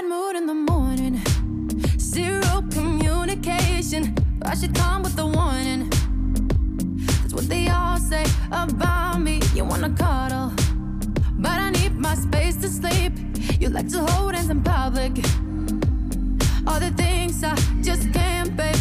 bad mood in the morning. Zero communication. I should come with a warning. That's what they all say about me. You wanna cuddle, but I need my space to sleep. You like to hold hands in public. All the things I just can't bear.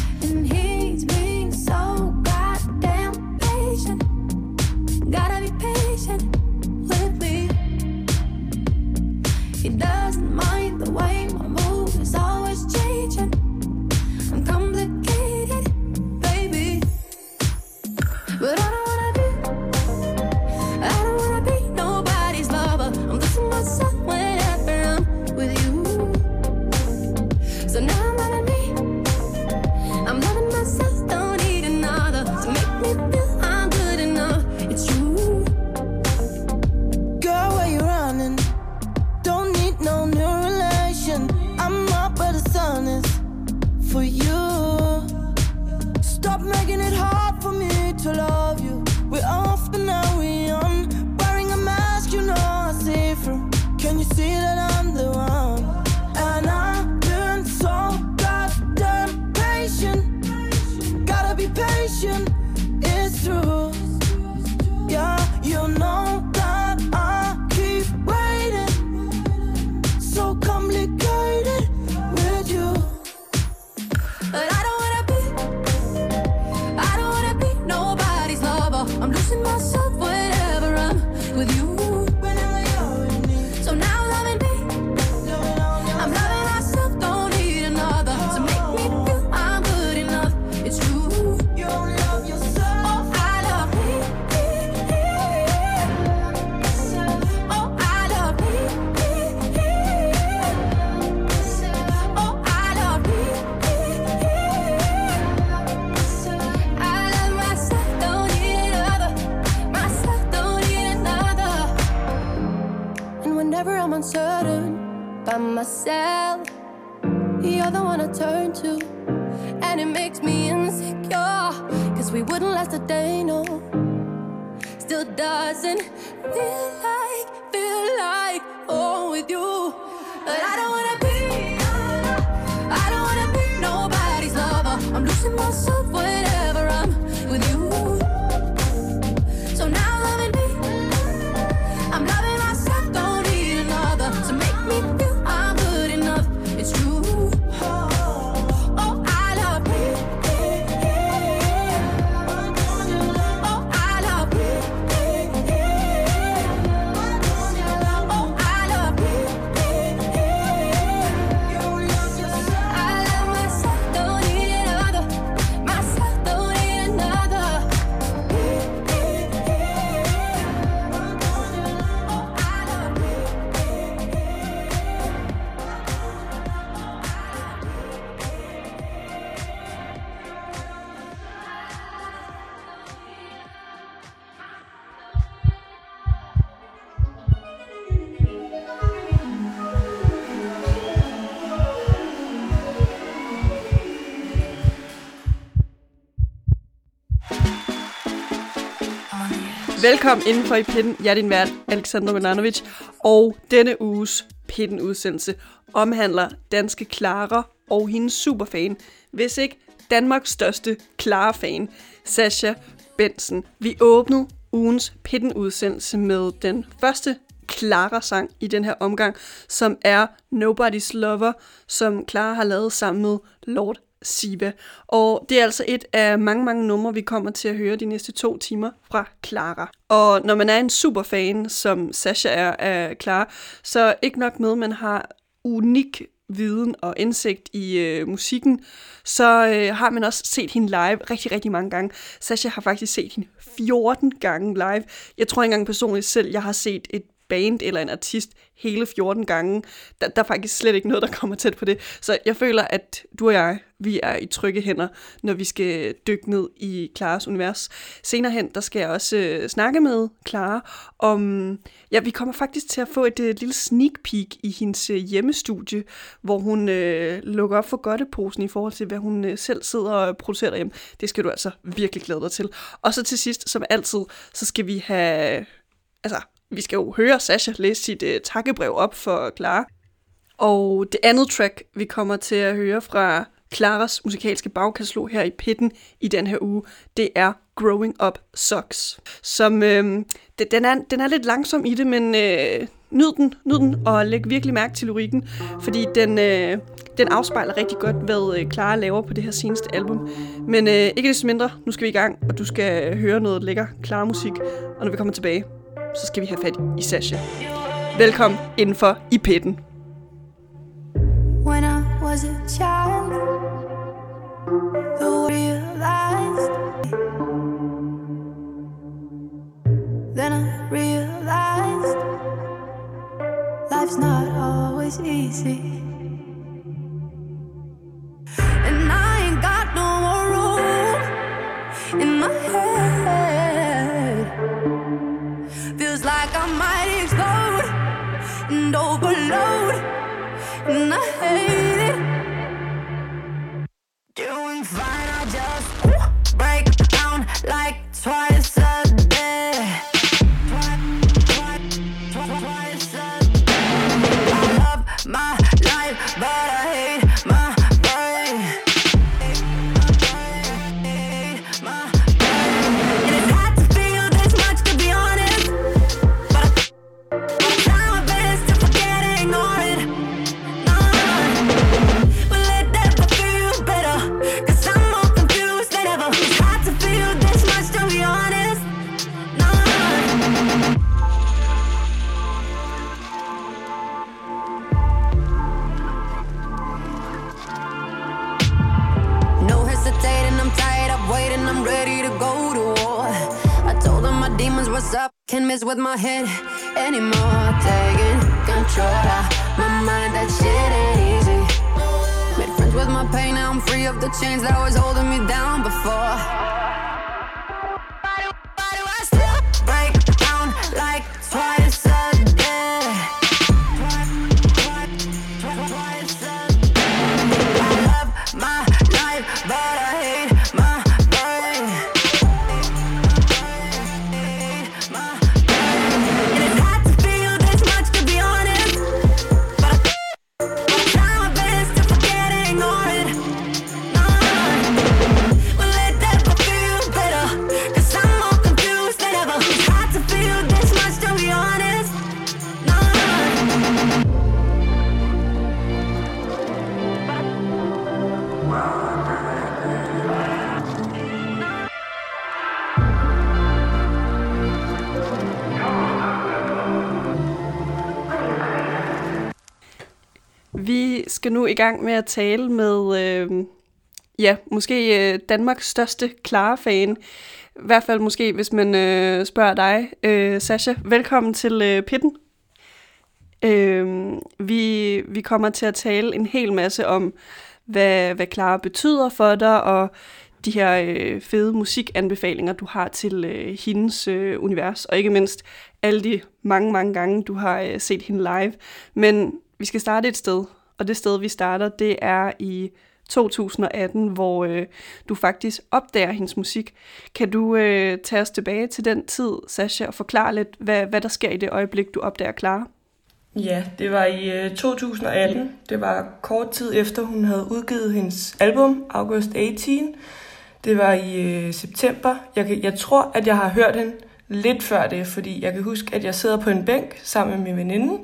Velkommen indenfor i Pitten. Jeg er din vært, Alexander Milanovic. Og denne uges Pitten-udsendelse omhandler danske Clara og hendes superfan, hvis ikke Danmarks største Clara-fan, Sasha Benson. Vi åbnede ugens Pitten-udsendelse med den første Clara-sang i den her omgang, som er Nobody's Lover, som Clara har lavet sammen med Lord Siva. Og det er altså et af mange, mange numre, vi kommer til at høre de næste to timer fra Clara. Og når man er en superfan, som Sasha er af Clara, så ikke nok med, at man har unik viden og indsigt i øh, musikken, så øh, har man også set hende live rigtig, rigtig mange gange. Sasha har faktisk set hende 14 gange live. Jeg tror ikke engang personligt selv, jeg har set et band eller en artist hele 14 gange. Der, der er faktisk slet ikke noget, der kommer tæt på det. Så jeg føler, at du og jeg, vi er i trygge hænder, når vi skal dykke ned i Klares univers. Senere hen, der skal jeg også øh, snakke med Clara om... Ja, vi kommer faktisk til at få et øh, lille sneak peek i hendes øh, hjemmestudie, hvor hun øh, lukker op for godteposen i forhold til, hvad hun øh, selv sidder og producerer derhjemme. Det skal du altså virkelig glæde dig til. Og så til sidst, som altid, så skal vi have... Altså, vi skal jo høre Sasha læse sit øh, takkebrev op for Clara. Og det andet track, vi kommer til at høre fra Claras musikalske bagkatalog her i pitten i den her uge, det er Growing Up Sucks. Som, øh, det, den, er, den er lidt langsom i det, men øh, nyd den, nyd den, og læg virkelig mærke til lyrikken, fordi den, øh, den afspejler rigtig godt, hvad øh, Clara laver på det her seneste album. Men øh, ikke desto mindre, nu skal vi i gang, og du skal høre noget lækker Clara-musik, og når vi kommer tilbage, så skal vi have fat i Sasha. Velkommen indenfor i pitten. When I was a child, I realized. Then I realized life's not always easy. And I ain't got no more room in my head. And overload. And I hate it. Doing fine, head anymore. Taking control of my mind, that shit ain't easy. Made friends with my pain, now I'm free of the chains that was holding me down before. I gang med at tale med, øh, ja, måske øh, Danmarks største Clara-fan. I hvert fald måske, hvis man øh, spørger dig, øh, Sasha. Velkommen til øh, Pitten. Øh, vi, vi kommer til at tale en hel masse om, hvad, hvad Clara betyder for dig, og de her øh, fede musikanbefalinger, du har til øh, hendes øh, univers, og ikke mindst alle de mange, mange gange, du har øh, set hende live. Men vi skal starte et sted, og det sted, vi starter, det er i 2018, hvor øh, du faktisk opdager hendes musik. Kan du øh, tage os tilbage til den tid, Sasha, og forklare lidt, hvad, hvad der sker i det øjeblik, du opdager Clara? Ja, det var i øh, 2018. Det var kort tid efter, hun havde udgivet hendes album, August 18. Det var i øh, september. Jeg, kan, jeg tror, at jeg har hørt hende lidt før det, fordi jeg kan huske, at jeg sidder på en bænk sammen med min veninde,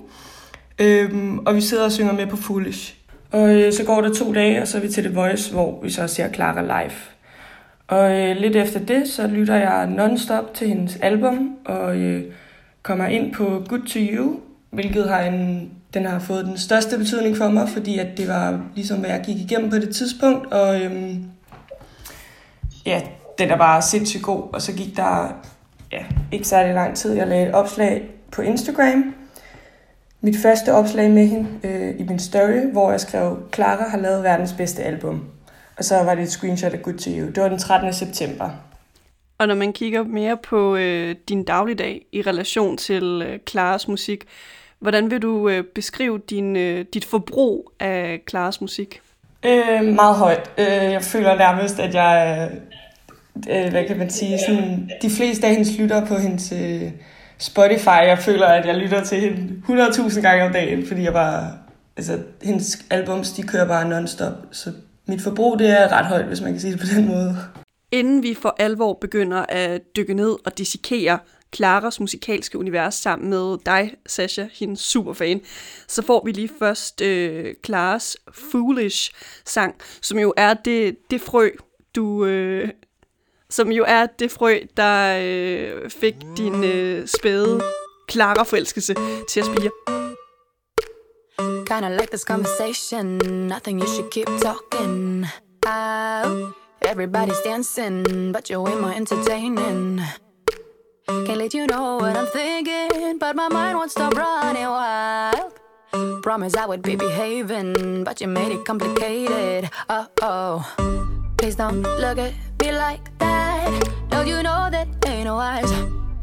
øhm, og vi sidder og synger med på Foolish. Og øh, så går der to dage, og så er vi til The Voice, hvor vi så ser Clara live. Og øh, lidt efter det, så lytter jeg non-stop til hendes album, og øh, kommer ind på Good To You, hvilket har en, den har fået den største betydning for mig, fordi at det var ligesom, hvad jeg gik igennem på det tidspunkt, og øhm, ja, den er bare sindssygt god, og så gik der ja, ikke særlig lang tid, jeg lagde et opslag på Instagram, mit første opslag med hende øh, i min story, hvor jeg skrev, Clara har lavet verdens bedste album. Og så var det et screenshot af Good To You. Det var den 13. september. Og når man kigger mere på øh, din dagligdag i relation til øh, Claras musik, hvordan vil du øh, beskrive din, øh, dit forbrug af Claras musik? Øh, meget højt. Øh, jeg føler nærmest, at jeg, øh, hvad kan man sige, sådan, de fleste af hendes lytter på hendes øh, Spotify, jeg føler, at jeg lytter til hende 100.000 gange om dagen, fordi jeg bare altså, hendes albums, de kører bare non-stop, så mit forbrug, det er ret højt, hvis man kan sige det på den måde. Inden vi for alvor begynder at dykke ned og dissekere Klaras musikalske univers sammen med dig, Sasha, hendes superfan, så får vi lige først øh, Klaras Foolish sang, som jo er det, det frø, du... Øh, som jo er det frø, der øh, fik din øh, spæde klare forelskelse til at spire. Kinda like this conversation, nothing you should keep talking. Uh, everybody's dancing, but you're way more entertaining. Can't let you know what I'm thinking, but my mind won't stop running wild. Promise I would be behaving, but you made it complicated. Uh oh. Please don't look at me like that. Don't you know that ain't no wise?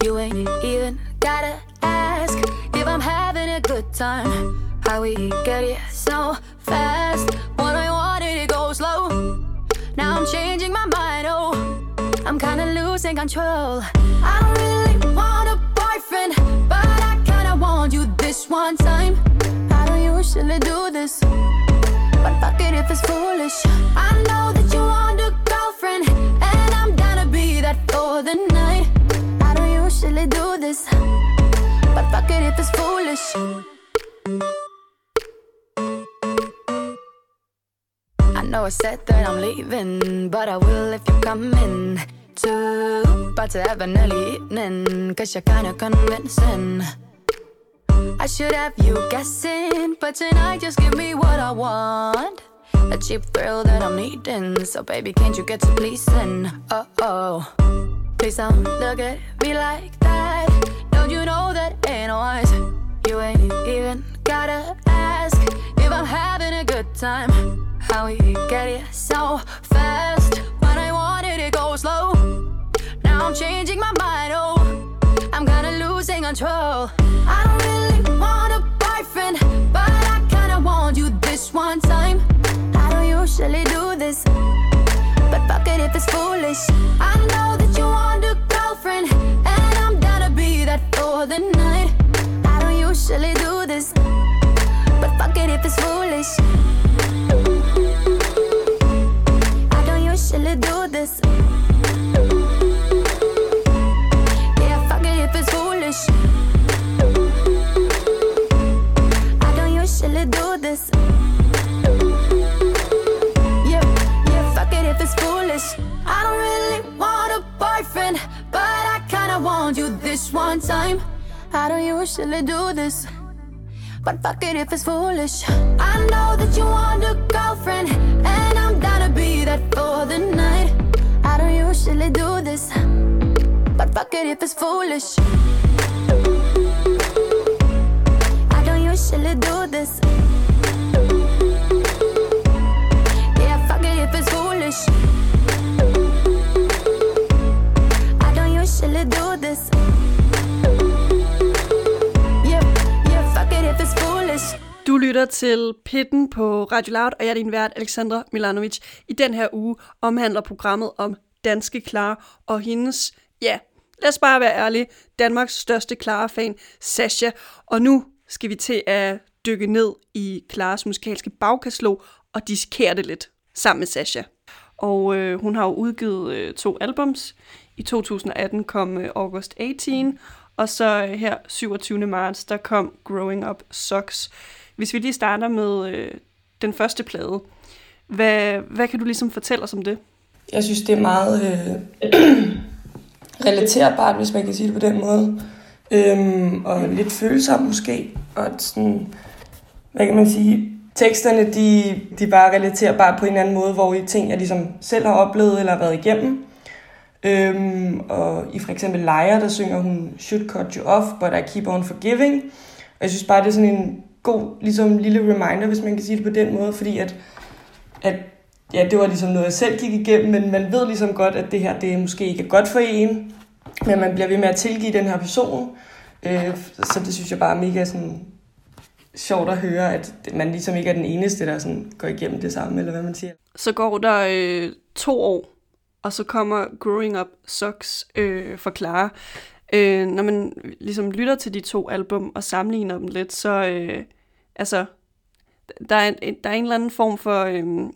You ain't even gotta ask if I'm having a good time. How we get it so fast? When I wanted it go slow. Now I'm changing my mind. Oh, I'm kinda losing control. I don't really want a boyfriend, but I kinda want you this one time. I don't usually do this, but fuck it if it's foolish. I know that you want a girlfriend, and I'm down to be that for the night. I don't usually do this, but fuck it if it's foolish. I know I said that I'm leaving, but I will if you come in too. About to have an early evening, cause you're kinda convincing. I should have you guessing, but tonight just give me what I want. A cheap thrill that I'm needing, so baby, can't you get to pleasing? Oh oh, please don't look at me like that. Don't you know that ain't wise? You ain't even gotta ask if I'm having a good time. How we get it so fast when I wanted it go slow. Now I'm changing my mind. Oh, losing control. I don't really want a boyfriend, but I kinda want you this one time. I don't usually do this, but fuck it if it's foolish. I know that you want a girlfriend, and I'm down to be that for the night. I don't usually do this, but fuck it if it's foolish. I don't usually do this. If. I don't usually do this. Yeah, yeah, fuck it if it's foolish. I don't really want a boyfriend, but I kinda want you this one time. I don't usually do this. But fuck it if it's foolish. I know that you want a girlfriend, and I'm to be that for the night. I don't usually do this, but fuck it if it's foolish. I don't usually do this. Yeah, fuck it if it's foolish. I don't usually do this. Yeah, yeah, fuck it if it's foolish. Du lytter til Pitten på Radio Loud, og jeg er din vært, Alexandra Milanovic. I den her uge omhandler programmet om danske Klar og hendes, ja, lad os bare være ærlige, Danmarks største Clara-fan, Sasha. Og nu skal vi til at dykke ned i Claras musikalske bagkatalog og dissekere det lidt sammen med Sasha. Og øh, hun har jo udgivet øh, to albums. I 2018 kom øh, August 18, og så øh, her 27. marts, der kom Growing Up Sucks. Hvis vi lige starter med øh, den første plade, hvad, hvad kan du ligesom fortælle os om det? Jeg synes, det er meget øh, relaterbart, hvis man kan sige det på den måde. Øhm, og lidt følsomt måske. Og sådan, hvad kan man sige, teksterne, de, de er bare relaterbare på en eller anden måde, hvor I ting, jeg ligesom selv har oplevet eller har været igennem. Øhm, og i for eksempel Leia, der synger hun Should cut you off, but I keep on forgiving. Og jeg synes bare, det er sådan en god ligesom, lille reminder, hvis man kan sige det på den måde, fordi at, at ja, det var ligesom noget, jeg selv gik igennem, men man ved ligesom godt, at det her, det måske ikke er godt for en, men man bliver ved med at tilgive den her person. Øh, så det synes jeg bare er mega sådan, sjovt at høre, at man ligesom ikke er den eneste, der sådan går igennem det samme, eller hvad man siger. Så går der øh, to år, og så kommer Growing Up Sucks øh, for Clara. Øh, når man ligesom lytter til de to album og sammenligner dem lidt, så, øh, altså, der er, en, der er en eller anden form for, øh,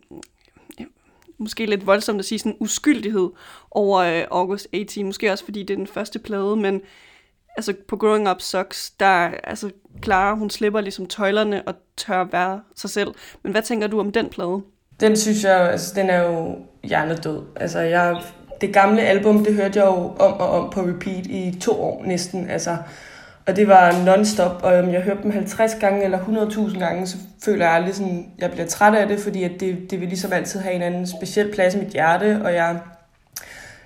måske lidt voldsomt at sige, sådan uskyldighed over øh, August 18. Måske også, fordi det er den første plade, men altså på Growing Up Sucks, der altså Clara, hun slipper ligesom tøjlerne og tør være sig selv. Men hvad tænker du om den plade? Den synes jeg, altså den er jo hjernedød. Altså jeg, det gamle album, det hørte jeg jo om og om på repeat i to år næsten. Altså, og det var non-stop, og om jeg hørte dem 50 gange eller 100.000 gange, så føler jeg aldrig sådan, jeg bliver træt af det, fordi at det, det vil ligesom altid have en anden speciel plads i mit hjerte, og jeg,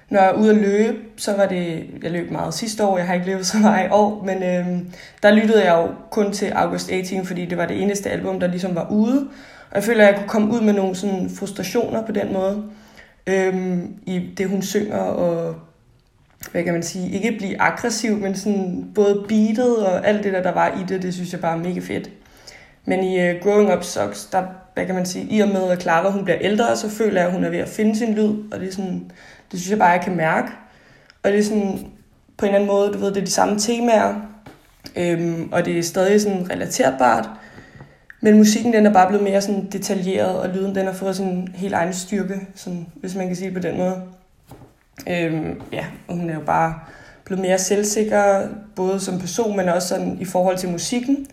når jeg er ude at løbe, så var det, jeg løb meget sidste år, jeg har ikke løbet så meget i år, men øhm, der lyttede jeg jo kun til August 18, fordi det var det eneste album, der ligesom var ude, og jeg føler, at jeg kunne komme ud med nogle sådan frustrationer på den måde, øhm, i det hun synger, og hvad kan man sige, ikke blive aggressiv, men sådan både beatet og alt det der, der var i det, det synes jeg bare er mega fedt. Men i uh, Growing Up Sucks, der, hvad kan man sige, i og med at Clara hun bliver ældre, så føler jeg, at hun er ved at finde sin lyd, og det er sådan, det synes jeg bare, jeg kan mærke. Og det er sådan, på en eller anden måde, du ved, det er de samme temaer, øhm, og det er stadig sådan relaterbart, men musikken den er bare blevet mere sådan detaljeret, og lyden den har fået en helt egen styrke, sådan, hvis man kan sige det på den måde. Øhm, ja, hun er jo bare blevet mere selvsikker, både som person, men også sådan i forhold til musikken.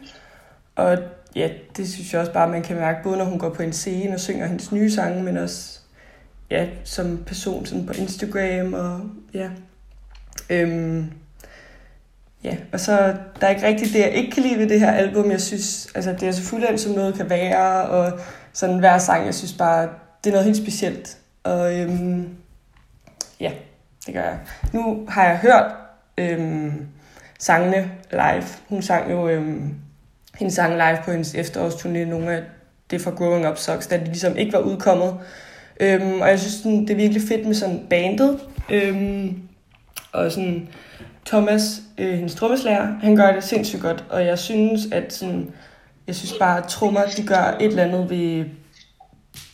Og ja, det synes jeg også bare, man kan mærke, både når hun går på en scene og synger hendes nye sange, men også ja, som person sådan på Instagram og ja. Øhm, ja, og så der er ikke rigtigt det, jeg ikke kan lide ved det her album. Jeg synes, altså det er så fuldt som noget kan være, og sådan hver sang, jeg synes bare, det er noget helt specielt. Og øhm, Ja, det gør jeg. Nu har jeg hørt øhm, sangene live. Hun sang jo øhm, hendes sang live på hendes efterårsturné, nogle af det fra Growing Up Sucks, da det ligesom ikke var udkommet. Øhm, og jeg synes, sådan, det er virkelig fedt med sådan bandet. Øhm, og sådan Thomas, øh, hendes trommeslager, han gør det sindssygt godt. Og jeg synes, at sådan, jeg synes bare, at trommer, de gør et eller andet ved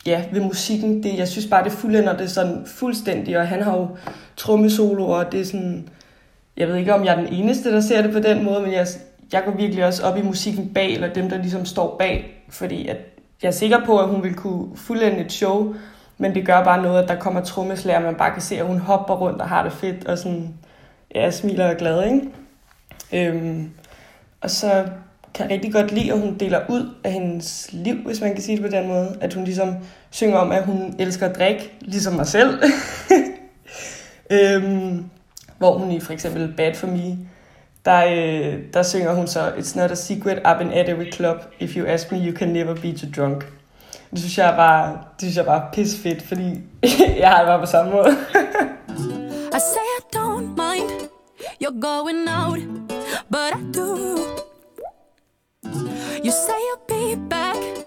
ja, ved musikken. Det, jeg synes bare, det fuldender det sådan fuldstændig, og han har jo trommesoloer, og det er sådan... Jeg ved ikke, om jeg er den eneste, der ser det på den måde, men jeg, jeg går virkelig også op i musikken bag, eller dem, der ligesom står bag, fordi at jeg er sikker på, at hun vil kunne fuldende et show, men det gør bare noget, at der kommer trommeslager, man bare kan se, at hun hopper rundt og har det fedt, og sådan, ja, smiler og glad, ikke? Øhm, og så kan rigtig godt lide, at hun deler ud af hendes liv, hvis man kan sige det på den måde. At hun ligesom synger om, at hun elsker at drikke, ligesom mig selv. øhm, hvor hun i for eksempel Bad For Me, der, øh, der synger hun så, It's not a secret, I've been at every club. If you ask me, you can never be too drunk. Det synes jeg bare, det synes jeg bare er pis fedt, fordi jeg har det bare på samme måde. I say I don't mind you're going out, but I do. You say you'll be back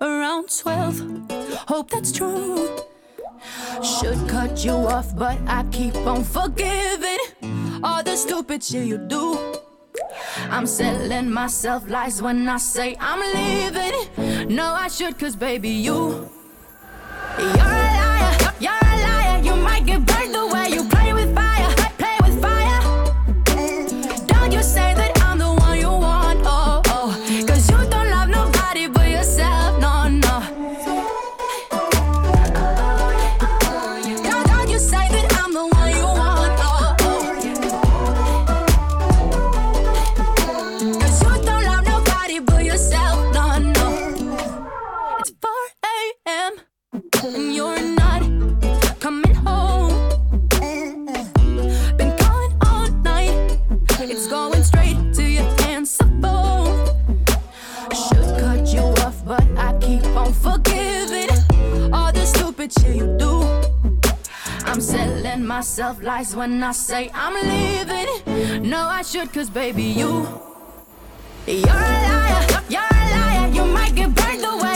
around 12. Hope that's true. Should cut you off, but I keep on forgiving all the stupid shit you do. I'm selling myself lies when I say I'm leaving. No, I should, cause baby, you. You're a myself lies when I say I'm leaving. No, I should, cause baby, you. You're a liar, you're a liar. You might get burned the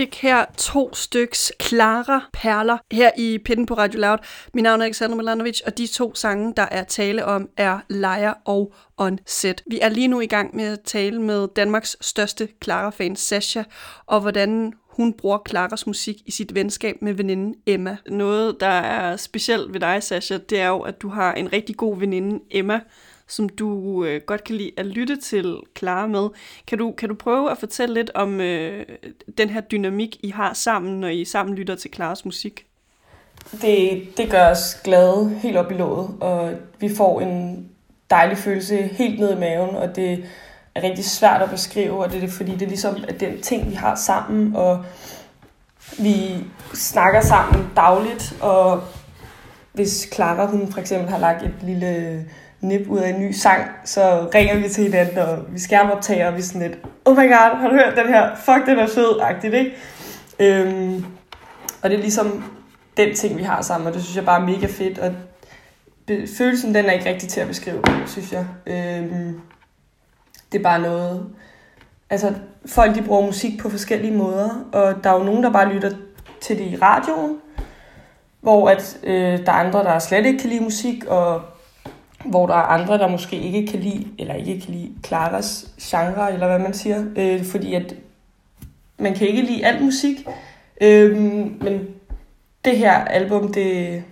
fik her to styks klare perler her i Pinden på Radio Loud. Mit navn er Alexander Milanovic, og de to sange, der er tale om, er Leia og On Set. Vi er lige nu i gang med at tale med Danmarks største Clara-fan, Sasha, og hvordan hun bruger Claras musik i sit venskab med veninden Emma. Noget, der er specielt ved dig, Sasha, det er jo, at du har en rigtig god veninde, Emma, som du øh, godt kan lide at lytte til Clara med. Kan du, kan du prøve at fortælle lidt om øh, den her dynamik, I har sammen, når I sammen lytter til Claras musik? Det, det gør os glade helt op i låget, og vi får en dejlig følelse helt ned i maven, og det er rigtig svært at beskrive, og det er fordi det er ligesom at den ting, vi har sammen, og vi snakker sammen dagligt, og hvis Clara, hun for eksempel har lagt et lille nip ud af en ny sang, så ringer vi til hinanden, og vi skærmoptager, og vi er sådan lidt, oh my god, har du hørt den her? Fuck, den er fed, agtigt, ikke? Øhm, og det er ligesom den ting, vi har sammen, og det synes jeg bare er mega fedt, og følelsen, den er ikke rigtig til at beskrive, synes jeg. Øhm, det er bare noget... Altså, folk de bruger musik på forskellige måder, og der er jo nogen, der bare lytter til det i radioen, hvor at, øh, der er andre, der slet ikke kan lide musik, og hvor der er andre, der måske ikke kan lide, eller ikke kan lide Claras genre, eller hvad man siger, øh, fordi at man kan ikke lide al musik, øh, men det her album, det,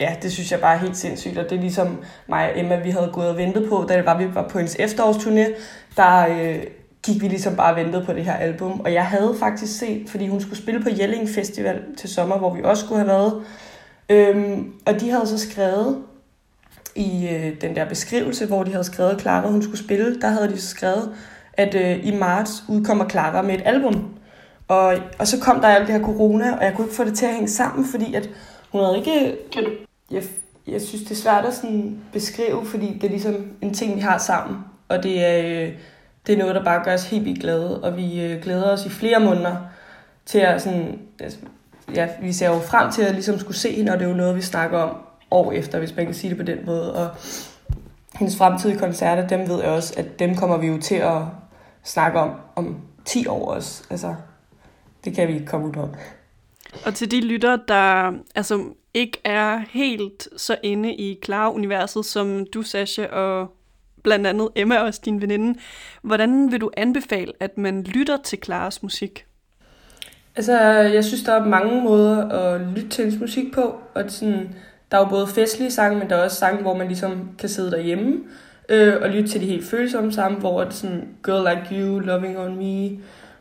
ja, det synes jeg bare er helt sindssygt, og det er ligesom mig og Emma, vi havde gået og ventet på, da det var, vi var på hendes efterårsturné, der øh, gik vi ligesom bare og ventede på det her album, og jeg havde faktisk set, fordi hun skulle spille på Jelling Festival til sommer, hvor vi også skulle have været, øhm, og de havde så skrevet i øh, den der beskrivelse, hvor de havde skrevet, at Clara hun skulle spille, der havde de så skrevet, at øh, i marts udkommer Clara med et album. Og, og så kom der alt det her corona, og jeg kunne ikke få det til at hænge sammen, fordi at hun havde ikke... Kan du? Jeg, jeg synes, det er svært at sådan beskrive, fordi det er ligesom en ting, vi har sammen. Og det er, øh, det er noget, der bare gør os helt vildt glade, og vi øh, glæder os i flere måneder til at sådan... Altså, ja, vi ser jo frem til at ligesom skulle se hende, og det er jo noget, vi snakker om år efter, hvis man kan sige det på den måde. Og hendes fremtidige koncerter, dem ved jeg også, at dem kommer vi jo til at snakke om om 10 år også. Altså, det kan vi ikke komme ud om. Og til de lytter, der altså ikke er helt så inde i Clara-universet, som du, Sasha, og blandt andet Emma, også din veninde, hvordan vil du anbefale, at man lytter til Claras musik? Altså, jeg synes, der er mange måder at lytte til hendes musik på. Og sådan, der er jo både festlige sange, men der er også sange, hvor man ligesom kan sidde derhjemme øh, og lytte til de helt følsomme sange, hvor det er sådan Girl Like You, Loving On Me,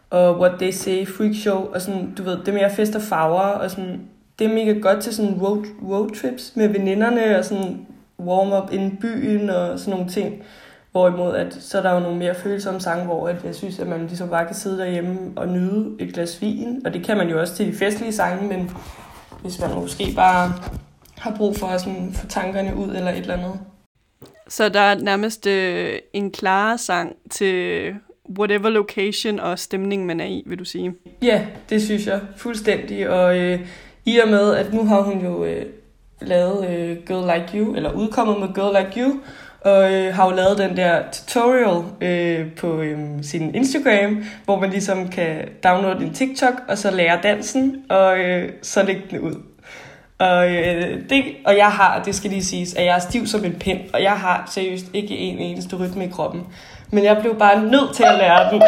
og What They Say, Freak Show, og sådan, du ved, det er mere fest og farver, og sådan, det er mega godt til sådan road, road trips med veninderne, og sådan warm up i byen, og sådan nogle ting. Hvorimod, at så er der jo nogle mere følsomme sange, hvor at jeg synes, at man ligesom bare kan sidde derhjemme og nyde et glas vin. Og det kan man jo også til de festlige sange, men hvis man måske bare har brug for at sådan få tankerne ud eller et eller andet. Så der er nærmest øh, en klar sang til whatever location og stemning, man er i, vil du sige? Ja, det synes jeg fuldstændig. Og øh, i og med, at nu har hun jo øh, lavet øh, Girl Like You, eller udkommet med Girl Like You, og øh, har jo lavet den der tutorial øh, på øh, sin Instagram, hvor man ligesom kan downloade en TikTok, og så lære dansen, og øh, så lægge den ud. Og, øh, det, og jeg har, det skal lige siges, at jeg er stiv som en pind, og jeg har seriøst ikke en eneste rytme i kroppen. Men jeg blev bare nødt til at lære den.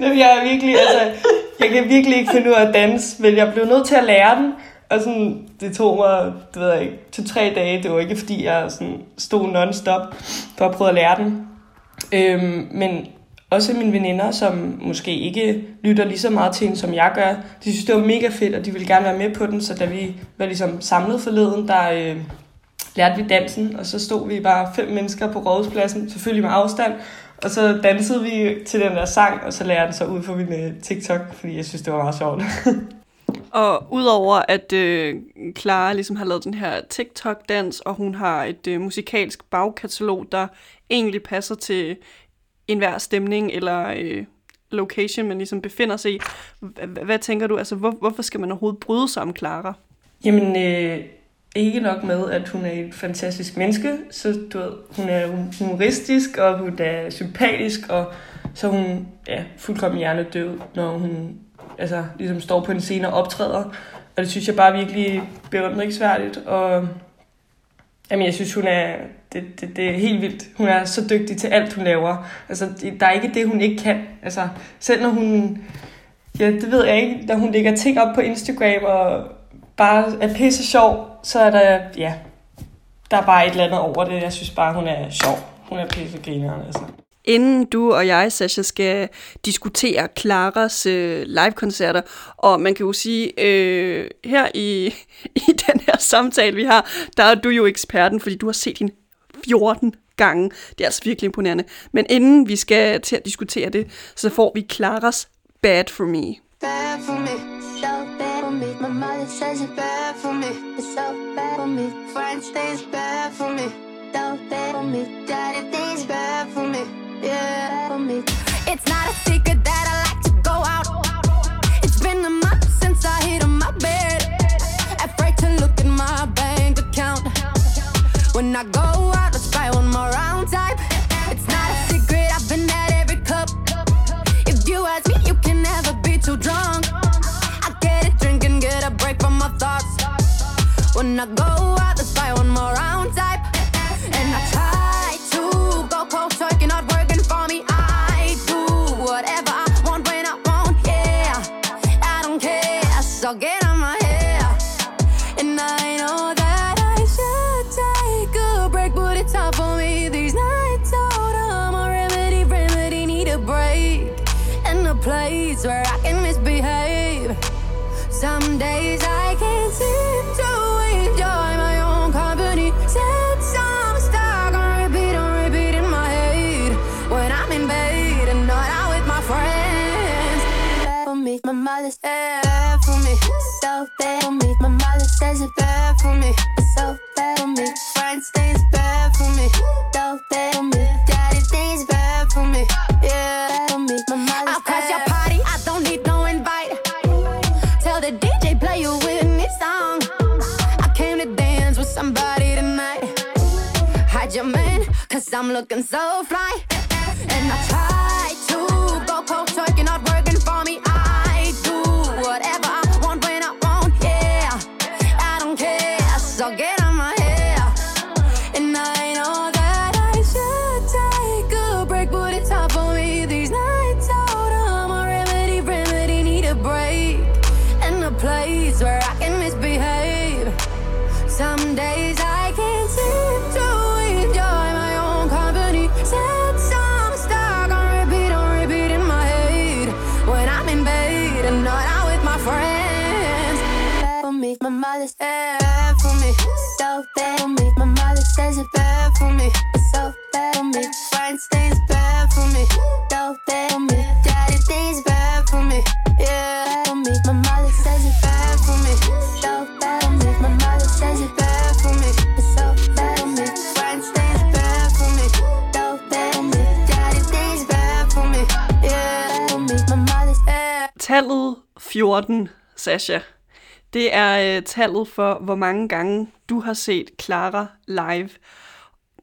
nu, jeg er virkelig, altså, jeg kan virkelig ikke finde ud af at danse, men jeg blev nødt til at lære den. Og sådan, det tog mig, det ved jeg ikke, til tre dage. Det var ikke, fordi jeg sådan stod non-stop for at prøve at lære den. Øhm, men også mine veninder, som måske ikke lytter lige så meget til hende, som jeg gør, de synes, det var mega fedt, og de ville gerne være med på den. Så da vi var ligesom samlet forleden, der øh, lærte vi dansen, og så stod vi bare fem mennesker på rådhuspladsen, selvfølgelig med afstand, og så dansede vi til den der sang, og så lærte jeg den så ud for min øh, TikTok, fordi jeg synes, det var meget sjovt. Og udover at øh, Clara ligesom har lavet den her TikTok-dans, og hun har et øh, musikalsk bagkatalog, der egentlig passer til enhver stemning eller øh, location, man ligesom befinder sig i. Hvad tænker du? Altså, hvor, hvorfor skal man overhovedet bryde sig om Clara? Jamen, øh, ikke nok med, at hun er et fantastisk menneske, så du ved, hun er humoristisk, og hun er sympatisk, og så er hun ja, fuldkommen hjernedød, når hun altså, ligesom står på en scene og optræder. Og det synes jeg bare virkelig beundringsværdigt. Og jamen, jeg synes, hun er, det, det, det er helt vildt. Hun er så dygtig til alt, hun laver. Altså, der er ikke det, hun ikke kan. Altså, selv når hun, ja, det ved jeg ikke, når hun lægger ting op på Instagram og bare er pisse sjov, så er der, ja, der er bare et eller andet over det. Jeg synes bare, hun er sjov. Hun er pisse grineren, altså. Inden du og jeg, Sasha, skal diskutere Claras øh, live-koncerter, og man kan jo sige, øh, her i, i den her samtale, vi har, der er du jo eksperten, fordi du har set hende 14 gange. Det er altså virkelig imponerende. Men inden vi skal til at diskutere det, så får vi Claras Bad For Me. bad for me, so bad for me. My mother says it's bad for me, it's so bad for me. Friends say it's bad for me, so bad for me. Daddy thinks it's bad for me, It's not a secret that I like to go out. It's been a month since I hit on my bed. Afraid to look at my bank account. When I go out, let's buy one more round type. It's not a secret, I've been at every club. If you ask me, you can never be too drunk. I get it, drink and get a break from my thoughts. When I go out, let's buy one more round type. Mother's bad for me. So bad for me, my mother says it's bad for me. So bad for me. Friends say it's bad for me. So bad for me. Daddy thinks it's bad for me. Yeah, bad for me. My mother's I'll crash your party, I don't need no invite. Tell the DJ play you Whitney song. I came to dance with somebody tonight. Hide your man, cause I'm looking so fly. And I care, 14, Sasha, det er øh, tallet for, hvor mange gange du har set Clara live.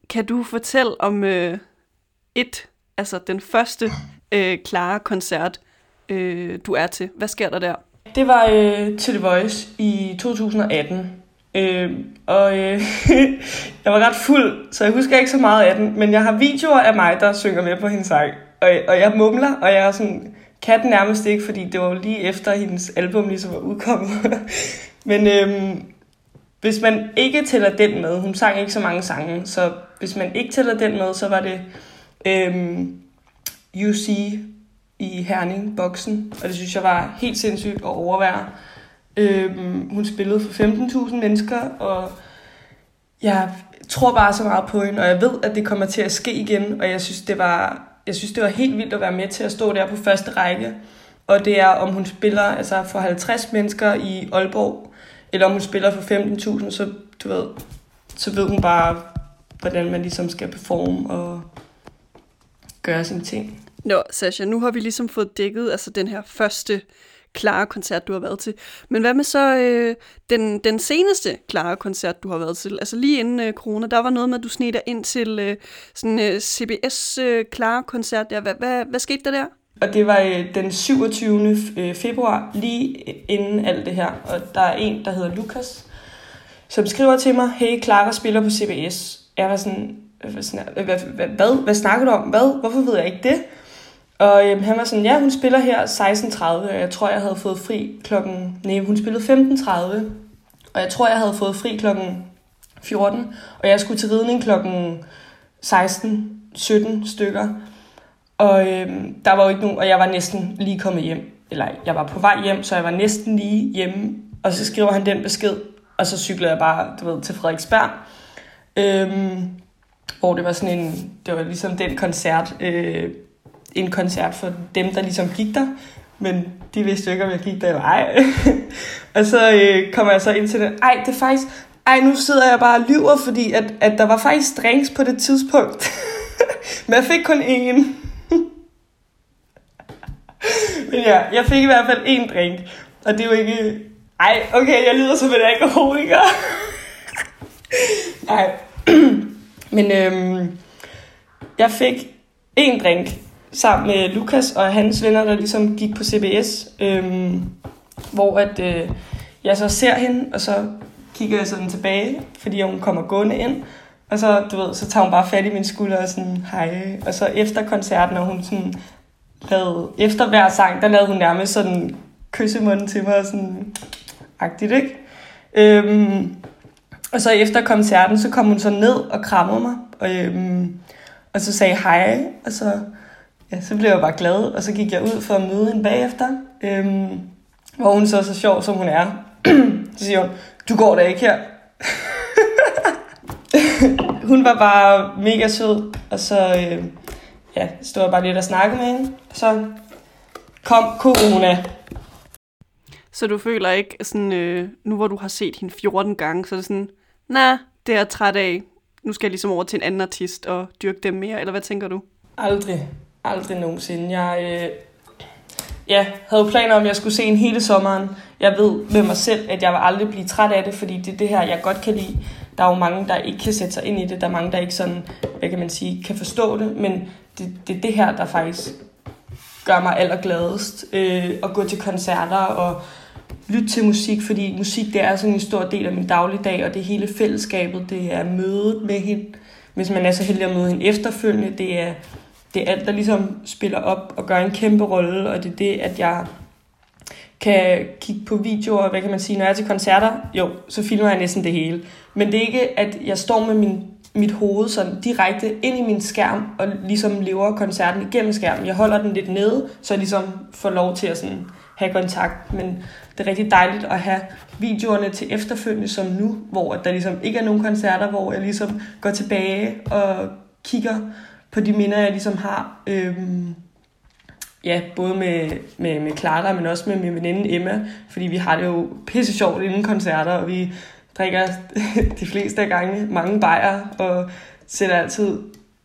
Kan du fortælle om øh, et, altså den første øh, Clara-koncert, øh, du er til? Hvad sker der der? Det var øh, til The Voice i 2018. Øh, og øh, jeg var ret fuld, så jeg husker ikke så meget af den. Men jeg har videoer af mig, der synger med på hendes sang. Og, og jeg mumler, og jeg er sådan, kan den nærmest ikke, fordi det var lige efter hendes album ligesom var udkommet. men øhm, hvis man ikke tæller den med, hun sang ikke så mange sange, så hvis man ikke tæller den med, så var det øh, UC i Herning, boksen, og det synes jeg var helt sindssygt at overvære. Øhm, hun spillede for 15.000 mennesker, og jeg tror bare så meget på hende, og jeg ved, at det kommer til at ske igen, og jeg synes, det var, jeg synes, det var helt vildt at være med til at stå der på første række. Og det er, om hun spiller altså for 50 mennesker i Aalborg, eller om hun spiller for 15.000, så du ved, så ved hun bare, hvordan man ligesom skal performe og gøre sine ting. Nå, Sasha, nu har vi ligesom fået dækket altså den her første klare koncert, du har været til. Men hvad med så øh, den, den seneste klare koncert, du har været til? Altså lige inden øh, corona, der var noget med, at du sned dig ind til øh, sådan øh, CBS øh, klare koncert. Der. Hvad, hvad, hvad skete der der? Og det var øh, den 27. Øh, februar, lige inden alt det her. Og der er en, der hedder Lukas, som skriver til mig, hey, Clara spiller på CBS. Jeg var sådan, hvad, øh, hvad, hvad, hvad, hvad snakker du om? Hvad? Hvorfor ved jeg ikke det? Og øhm, han var sådan, ja, hun spiller her 16.30, og jeg tror, jeg havde fået fri klokken... Nej, hun spillede 15.30, og jeg tror, jeg havde fået fri klokken 14, og jeg skulle til ridning klokken 16-17 stykker. Og øhm, der var jo ikke nogen, og jeg var næsten lige kommet hjem. Eller jeg var på vej hjem, så jeg var næsten lige hjemme. Og så skriver han den besked, og så cyklede jeg bare, du ved, til Frederiksberg. Øhm, hvor det var sådan en, det var ligesom den koncert, øh, en koncert for dem, der ligesom gik der. Men de vidste jo ikke, om jeg gik der eller ej. og så øh, kommer jeg så ind til det. Ej, det er faktisk... Ej, nu sidder jeg bare og lyver, fordi at, at der var faktisk drinks på det tidspunkt. Men jeg fik kun én. Men ja, jeg fik i hvert fald én drink. Og det er jo ikke... Ej, okay, jeg lyder som en alkoholiker. Nej. Men øhm, jeg fik en drink sammen med Lukas og hans venner, der ligesom gik på CBS. Øhm, hvor at, øh, jeg så ser hende, og så kigger jeg sådan tilbage, fordi hun kommer gående ind. Og så, du ved, så tager hun bare fat i min skulder og sådan, hej. Og så efter koncerten, og hun sådan lavede, efter hver sang, der lavede hun nærmest sådan kyssemunden til mig, og sådan agtigt, ikke? Øhm, og så efter koncerten, så kom hun så ned og krammede mig, og, øhm, og så sagde hej, og så, ja, så blev jeg bare glad, og så gik jeg ud for at møde hende bagefter, øhm, hvor hun så så sjov, som hun er. så siger hun, du går da ikke her. hun var bare mega sød, og så øh, ja, stod jeg bare lidt og snakkede med hende. Så kom corona. Så du føler ikke sådan, øh, nu hvor du har set hende 14 gange, så er det sådan, nej, det er jeg træt af. Nu skal jeg ligesom over til en anden artist og dyrke dem mere, eller hvad tænker du? Aldrig. Aldrig nogensinde. Jeg øh, ja, havde planer om, at jeg skulle se en hele sommeren. Jeg ved med mig selv, at jeg vil aldrig blive træt af det, fordi det er det her, jeg godt kan lide. Der er jo mange, der ikke kan sætte sig ind i det. Der er mange, der ikke sådan, hvad kan man sige, kan forstå det. Men det, det er det her, der faktisk gør mig allergladest. Øh, at gå til koncerter og lytte til musik, fordi musik det er sådan en stor del af min dagligdag, og det er hele fællesskabet, det er mødet med hende. Hvis man er så heldig at møde hende efterfølgende, det er, det er alt, der ligesom spiller op og gør en kæmpe rolle, og det er det, at jeg kan kigge på videoer, hvad kan man sige, når jeg er til koncerter, jo, så filmer jeg næsten det hele. Men det er ikke, at jeg står med min, mit hoved sådan direkte ind i min skærm, og ligesom lever koncerten igennem skærmen. Jeg holder den lidt nede, så jeg ligesom får lov til at sådan have kontakt, men det er rigtig dejligt at have videoerne til efterfølgende som nu, hvor der ligesom ikke er nogen koncerter, hvor jeg ligesom går tilbage og kigger på de minder, jeg ligesom har. Øhm, ja, både med, med, med Clara, men også med min veninde Emma, fordi vi har det jo pisse sjovt inden koncerter, og vi drikker de fleste af gange mange bajer, og sætter altid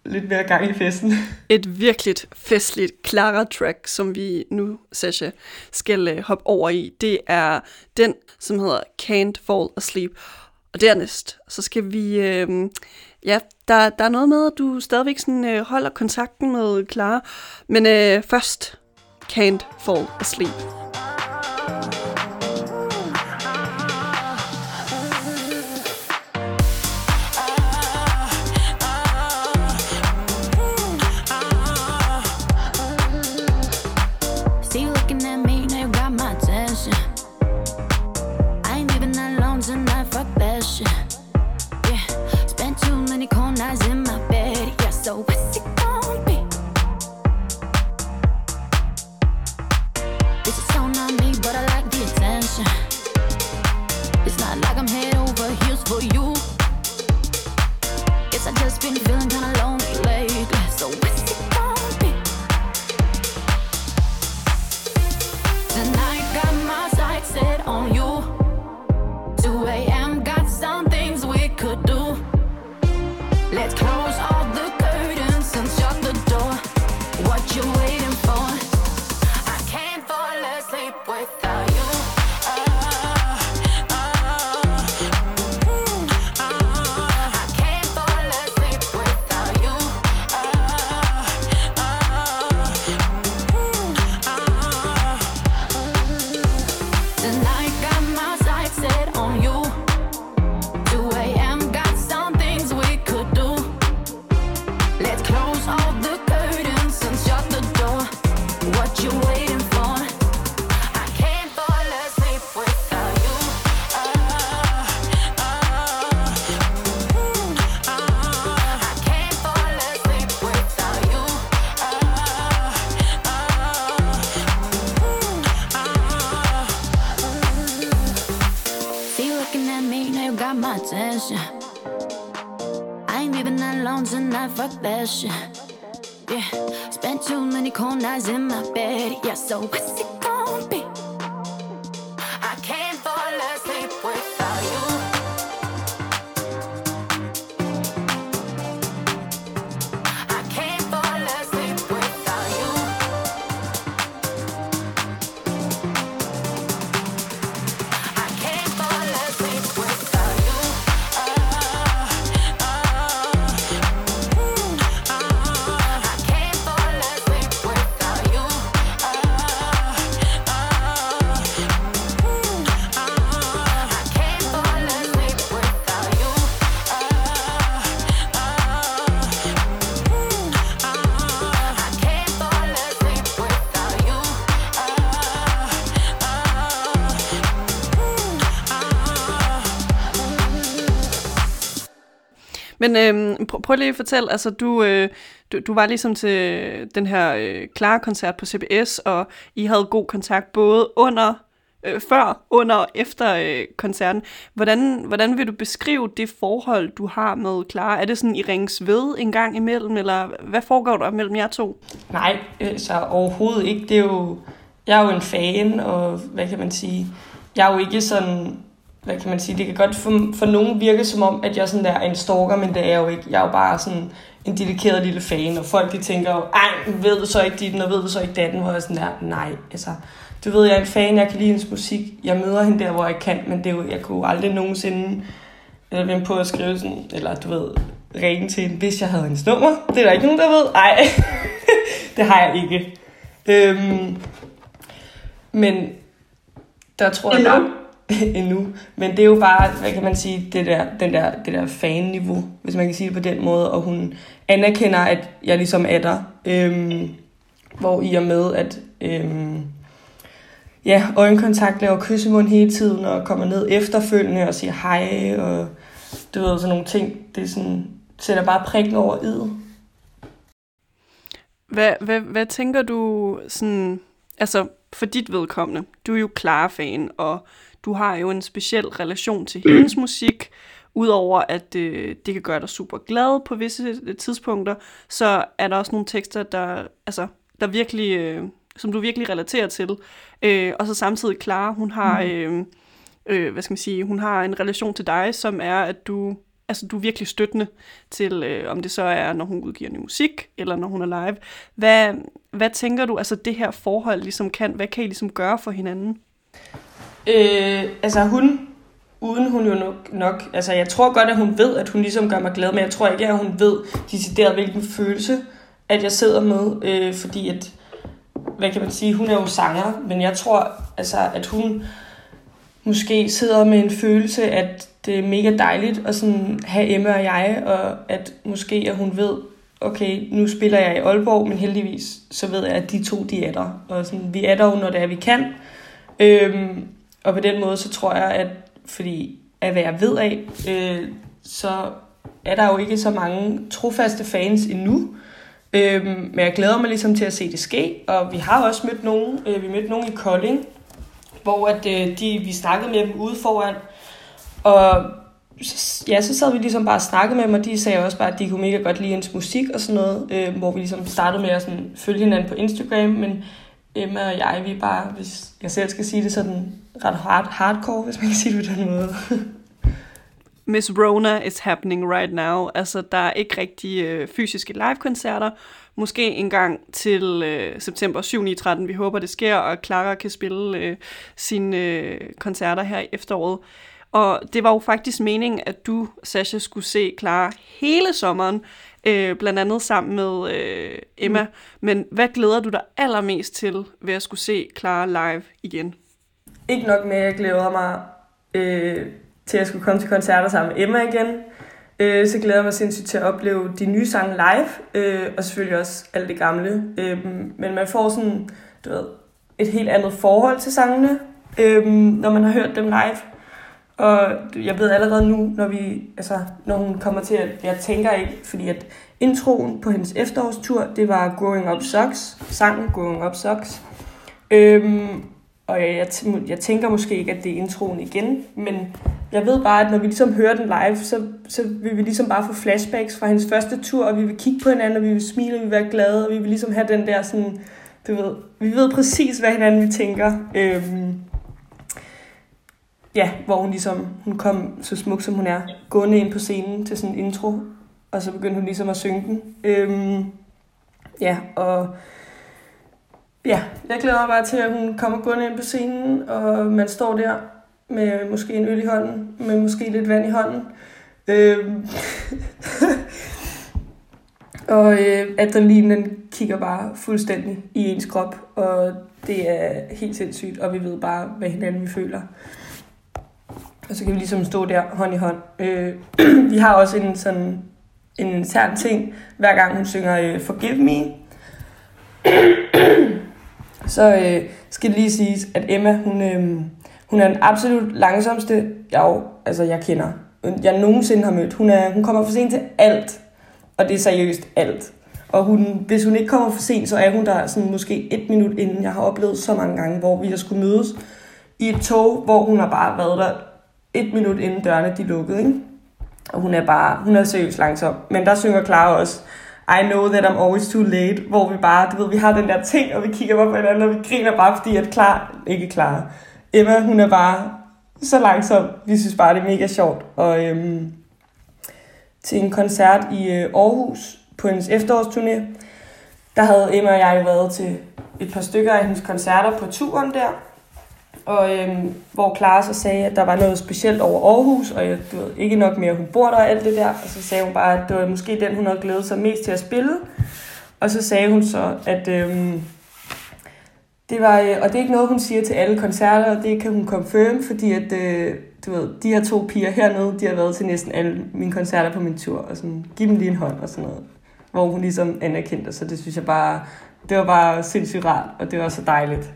lidt mere gang i festen. Et virkelig festligt Clara-track, som vi nu, Sasha, skal øh, hoppe over i, det er den, som hedder Can't Fall Asleep. Og dernæst, så skal vi... Uh, ja, der, der er noget med, at du stadigvæk sådan, øh, holder kontakten med Clara. Men øh, først, Can't Fall Asleep. me, but I like the attention. It's not like I'm head over heels for you. Guess I just been feeling kinda lonely lately, so it's Men øhm, prøv, prøv lige at fortælle, altså du, øh, du, du var ligesom til den her øh, klare koncert på CBS, og I havde god kontakt både under, øh, før, under og efter øh, koncerten. Hvordan, hvordan vil du beskrive det forhold, du har med Clara? Er det sådan, I rings ved en gang imellem, eller hvad foregår der mellem jer to? Nej, altså overhovedet ikke. Det er jo, jeg er jo en fan, og hvad kan man sige, jeg er jo ikke sådan hvad kan man sige, det kan godt for, for nogen virke som om, at jeg sådan der er en stalker, men det er jeg jo ikke. Jeg er jo bare sådan en dedikeret lille fan, og folk de tænker jo, ej, ved du så ikke dit, og ved du så ikke datten, hvor jeg sådan der, nej, altså, du ved, jeg er en fan, jeg kan lide hendes musik, jeg møder hende der, hvor jeg kan, men det er jo, jeg kunne aldrig nogensinde eller vende på at skrive sådan, eller du ved, ringe til hende, hvis jeg havde hendes nummer. Det er der ikke nogen, der ved. Ej, det har jeg ikke. Øhm, men der tror jeg bare, endnu. Men det er jo bare, hvad kan man sige, det der, den der, det der fan-niveau, hvis man kan sige det på den måde, og hun anerkender, at jeg ligesom er der. Øhm, hvor i og med, at øhm, ja, øjenkontakt laver kyssemund hele tiden, og kommer ned efterfølgende og siger hej, og du ved, sådan nogle ting, det er sådan, sætter bare prikken over id. Hvad, hvad, hvad tænker du sådan, altså for dit vedkommende, du er jo klar fan, og du har jo en speciel relation til hendes musik, udover at øh, det kan gøre dig super glad på visse øh, tidspunkter, så er der også nogle tekster, der, altså, der virkelig, øh, som du virkelig relaterer til. Øh, og så samtidig klar, hun har, øh, øh, hvad skal man sige, hun har en relation til dig, som er, at du altså du er virkelig støttende til, øh, om det så er, når hun udgiver ny musik, eller når hun er live. Hvad, hvad tænker du, altså det her forhold ligesom kan, hvad kan I ligesom gøre for hinanden? Øh, altså hun, uden hun jo nok, nok, altså jeg tror godt, at hun ved, at hun ligesom gør mig glad, men jeg tror ikke, at hun ved decideret, hvilken følelse, at jeg sidder med, øh, fordi at, hvad kan man sige, hun er jo sanger, men jeg tror, altså, at hun måske sidder med en følelse, at det er mega dejligt at sådan have Emma og jeg, og at måske at hun ved, okay, nu spiller jeg i Aalborg, men heldigvis så ved jeg, at de to, de er der. Og sådan, vi er der jo, når det er, vi kan. Øhm, og på den måde, så tror jeg, at fordi af hvad jeg ved af, øh, så er der jo ikke så mange trofaste fans endnu. Øh, men jeg glæder mig ligesom til at se det ske, og vi har også mødt nogen. Øh, vi mødte nogen i Kolding, hvor at, øh, de, vi snakkede med dem ude foran, og ja, så sad vi ligesom bare og snakkede med dem, og de sagde også bare, at de kunne mega godt lide hendes musik og sådan noget, øh, hvor vi ligesom startede med at sådan følge hinanden på Instagram, men Emma og jeg, vi er bare, hvis jeg selv skal sige det, sådan ret hard, hardcore, hvis man kan sige det på den måde. Miss Rona is happening right now. Altså, der er ikke rigtig øh, fysiske live-koncerter. Måske en gang til øh, september 7. 13. Vi håber, det sker, og Clara kan spille øh, sine øh, koncerter her i efteråret. Og det var jo faktisk meningen, at du, Sasha, skulle se Clara hele sommeren, øh, blandt andet sammen med øh, Emma. Mm. Men hvad glæder du dig allermest til ved at skulle se Clara live igen? Ikke nok med, at jeg glæder mig øh, til at skulle komme til koncerter sammen med Emma igen. Øh, så glæder jeg mig sindssygt til at opleve de nye sange live, øh, og selvfølgelig også alt det gamle. Øh, men man får sådan, du ved, et helt andet forhold til sangene, øh, når man har hørt dem live. Og jeg ved allerede nu, når, vi, altså, når hun kommer til at... Jeg tænker ikke, fordi at introen på hendes efterårstur, det var Growing Up Socks. Sangen Growing Up Socks. Øhm, og jeg, jeg, jeg tænker måske ikke, at det er introen igen, men jeg ved bare, at når vi ligesom hører den live, så, så vil vi ligesom bare få flashbacks fra hendes første tur, og vi vil kigge på hinanden, og vi vil smile, og vi vil være glade, og vi vil ligesom have den der sådan, du ved, vi ved præcis, hvad hinanden vi tænker. Øhm, ja, hvor hun ligesom, hun kom så smuk som hun er, gående ind på scenen til sådan en intro, og så begyndte hun ligesom at synge den. Øhm, ja, og ja, jeg glæder mig bare til, at hun kommer gående ind på scenen, og man står der med måske en øl i hånden, med måske lidt vand i hånden. Øh, og øh, adrenalinen kigger bare fuldstændig i ens krop, og det er helt sindssygt, og vi ved bare, hvad hinanden vi føler. Og så kan vi ligesom stå der hånd i hånd. Øh, vi har også en sådan en intern ting, hver gang hun synger øh, Forgive Me. så øh, skal det lige siges, at Emma, hun, øh, hun er den absolut langsomste, jeg, altså, jeg kender. Jeg nogensinde har mødt. Hun, er, hun kommer for sent til alt. Og det er seriøst alt. Og hun, hvis hun ikke kommer for sent, så er hun der sådan måske et minut inden. Jeg har oplevet så mange gange, hvor vi har skulle mødes i et tog, hvor hun har bare været der et minut inden dørene de lukkede, ikke? Og hun er bare, hun er seriøst langsom. Men der synger Clara også, i know that I'm always too late, hvor vi bare, du ved, vi har den der ting, og vi kigger på hinanden, og vi griner bare, fordi at klar, ikke klar. Emma, hun er bare så langsom. Vi synes bare, det er mega sjovt. Og øhm, til en koncert i øh, Aarhus på hendes efterårsturné, der havde Emma og jeg været til et par stykker af hendes koncerter på turen der og øhm, hvor Clara så sagde, at der var noget specielt over Aarhus, og jeg, du ved, ikke nok mere, hun bor der og alt det der. Og så sagde hun bare, at det var måske den, hun havde glædet sig mest til at spille. Og så sagde hun så, at øhm, det var, øh, og det er ikke noget, hun siger til alle koncerter, og det kan hun confirm, fordi at, øh, du ved, de her to piger hernede, de har været til næsten alle mine koncerter på min tur, og sådan, giv dem lige en hånd og sådan noget. Hvor hun ligesom anerkendte, så det synes jeg bare, det var bare sindssygt rart, og det var så dejligt.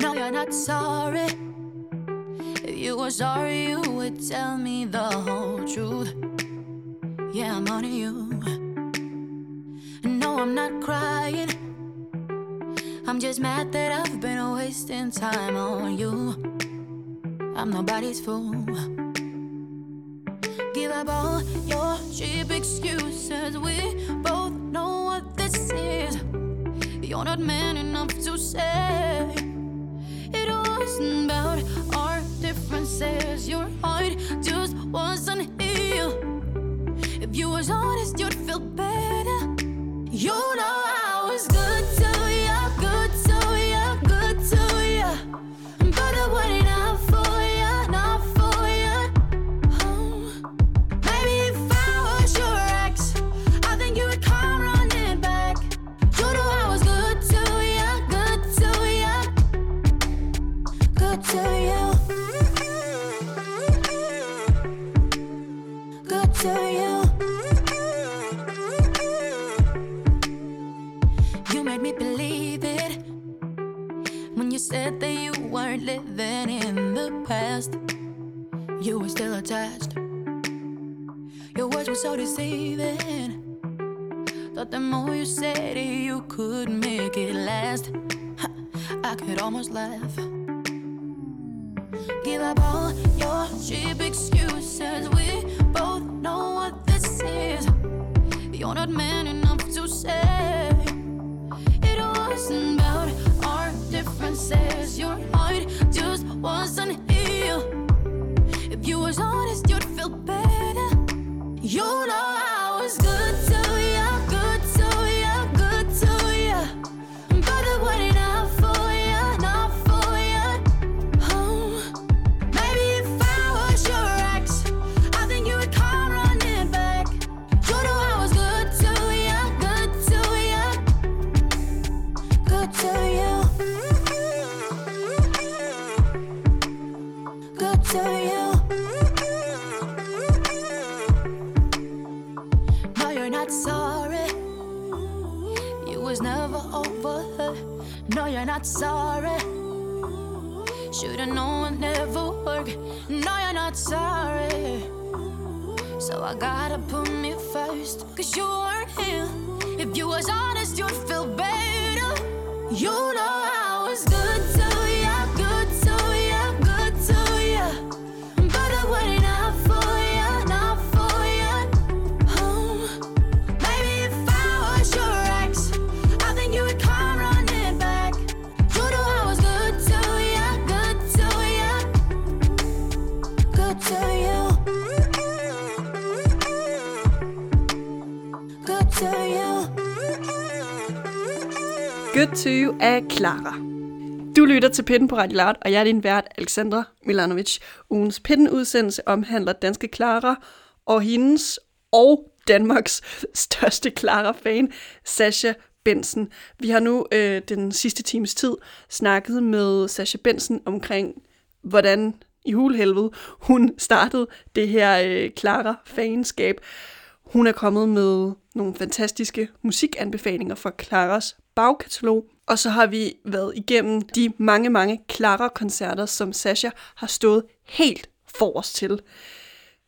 You're you're not sorry. If you were sorry, you would tell me the whole truth. Yeah, I'm on you. No, I'm not crying. I'm just mad that I've been wasting time on you. I'm nobody's fool. Give up all your cheap excuses. We both know what this is. You're not man enough to say it wasn't about our differences. Your heart just wasn't healed. If you was honest, you'd feel better. You know I past. You were still attached. Your words were so deceiving. Thought the more you said it, you could make it last. I could almost laugh. Give up all your cheap excuses. We both know what this is. You're not man enough to say it wasn't about our differences. Your heart just wasn't was honest, you'd feel better. You know not sorry. Should've known it never work. No, you're not sorry. So I gotta put me first. Cause you weren't here. If you was honest, you'd feel better. You know 2020 af Clara. Du lytter til Pitten på Radio Loud, og jeg er din vært, Alexandra Milanovic. Ugens Pitten-udsendelse omhandler danske Clara og hendes og Danmarks største Clara-fan, Sasha Bensen. Vi har nu øh, den sidste times tid snakket med Sasha Bensen omkring, hvordan i hulhelvede hun startede det her øh, Clara-fanskab. Hun er kommet med nogle fantastiske musikanbefalinger fra Claras bagkatalog, og så har vi været igennem de mange, mange Clara-koncerter, som Sasha har stået helt forrest til.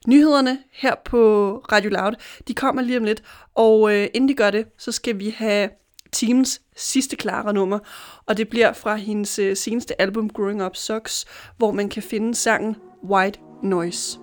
Nyhederne her på Radio Loud, de kommer lige om lidt, og øh, inden de gør det, så skal vi have teams sidste klare nummer, og det bliver fra hendes øh, seneste album Growing Up Sucks, hvor man kan finde sangen White Noise.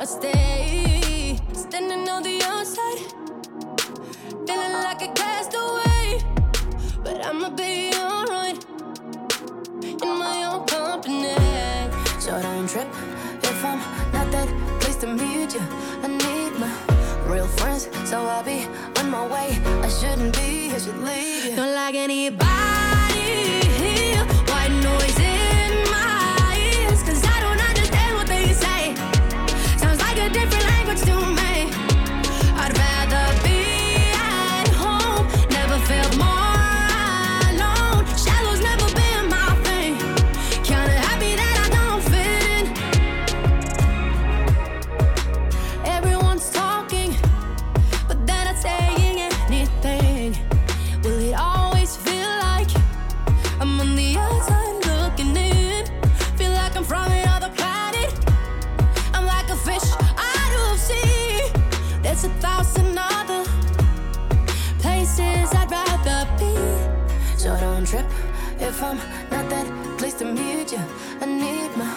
I stay. Standing on the outside, feeling like a castaway, but I'ma be alright in my own company. So don't trip if I'm not that place to meet you. I need my real friends, so I'll be on my way. I shouldn't be, I should leave you. Don't like anybody things do I'm not that place to meet you. I need my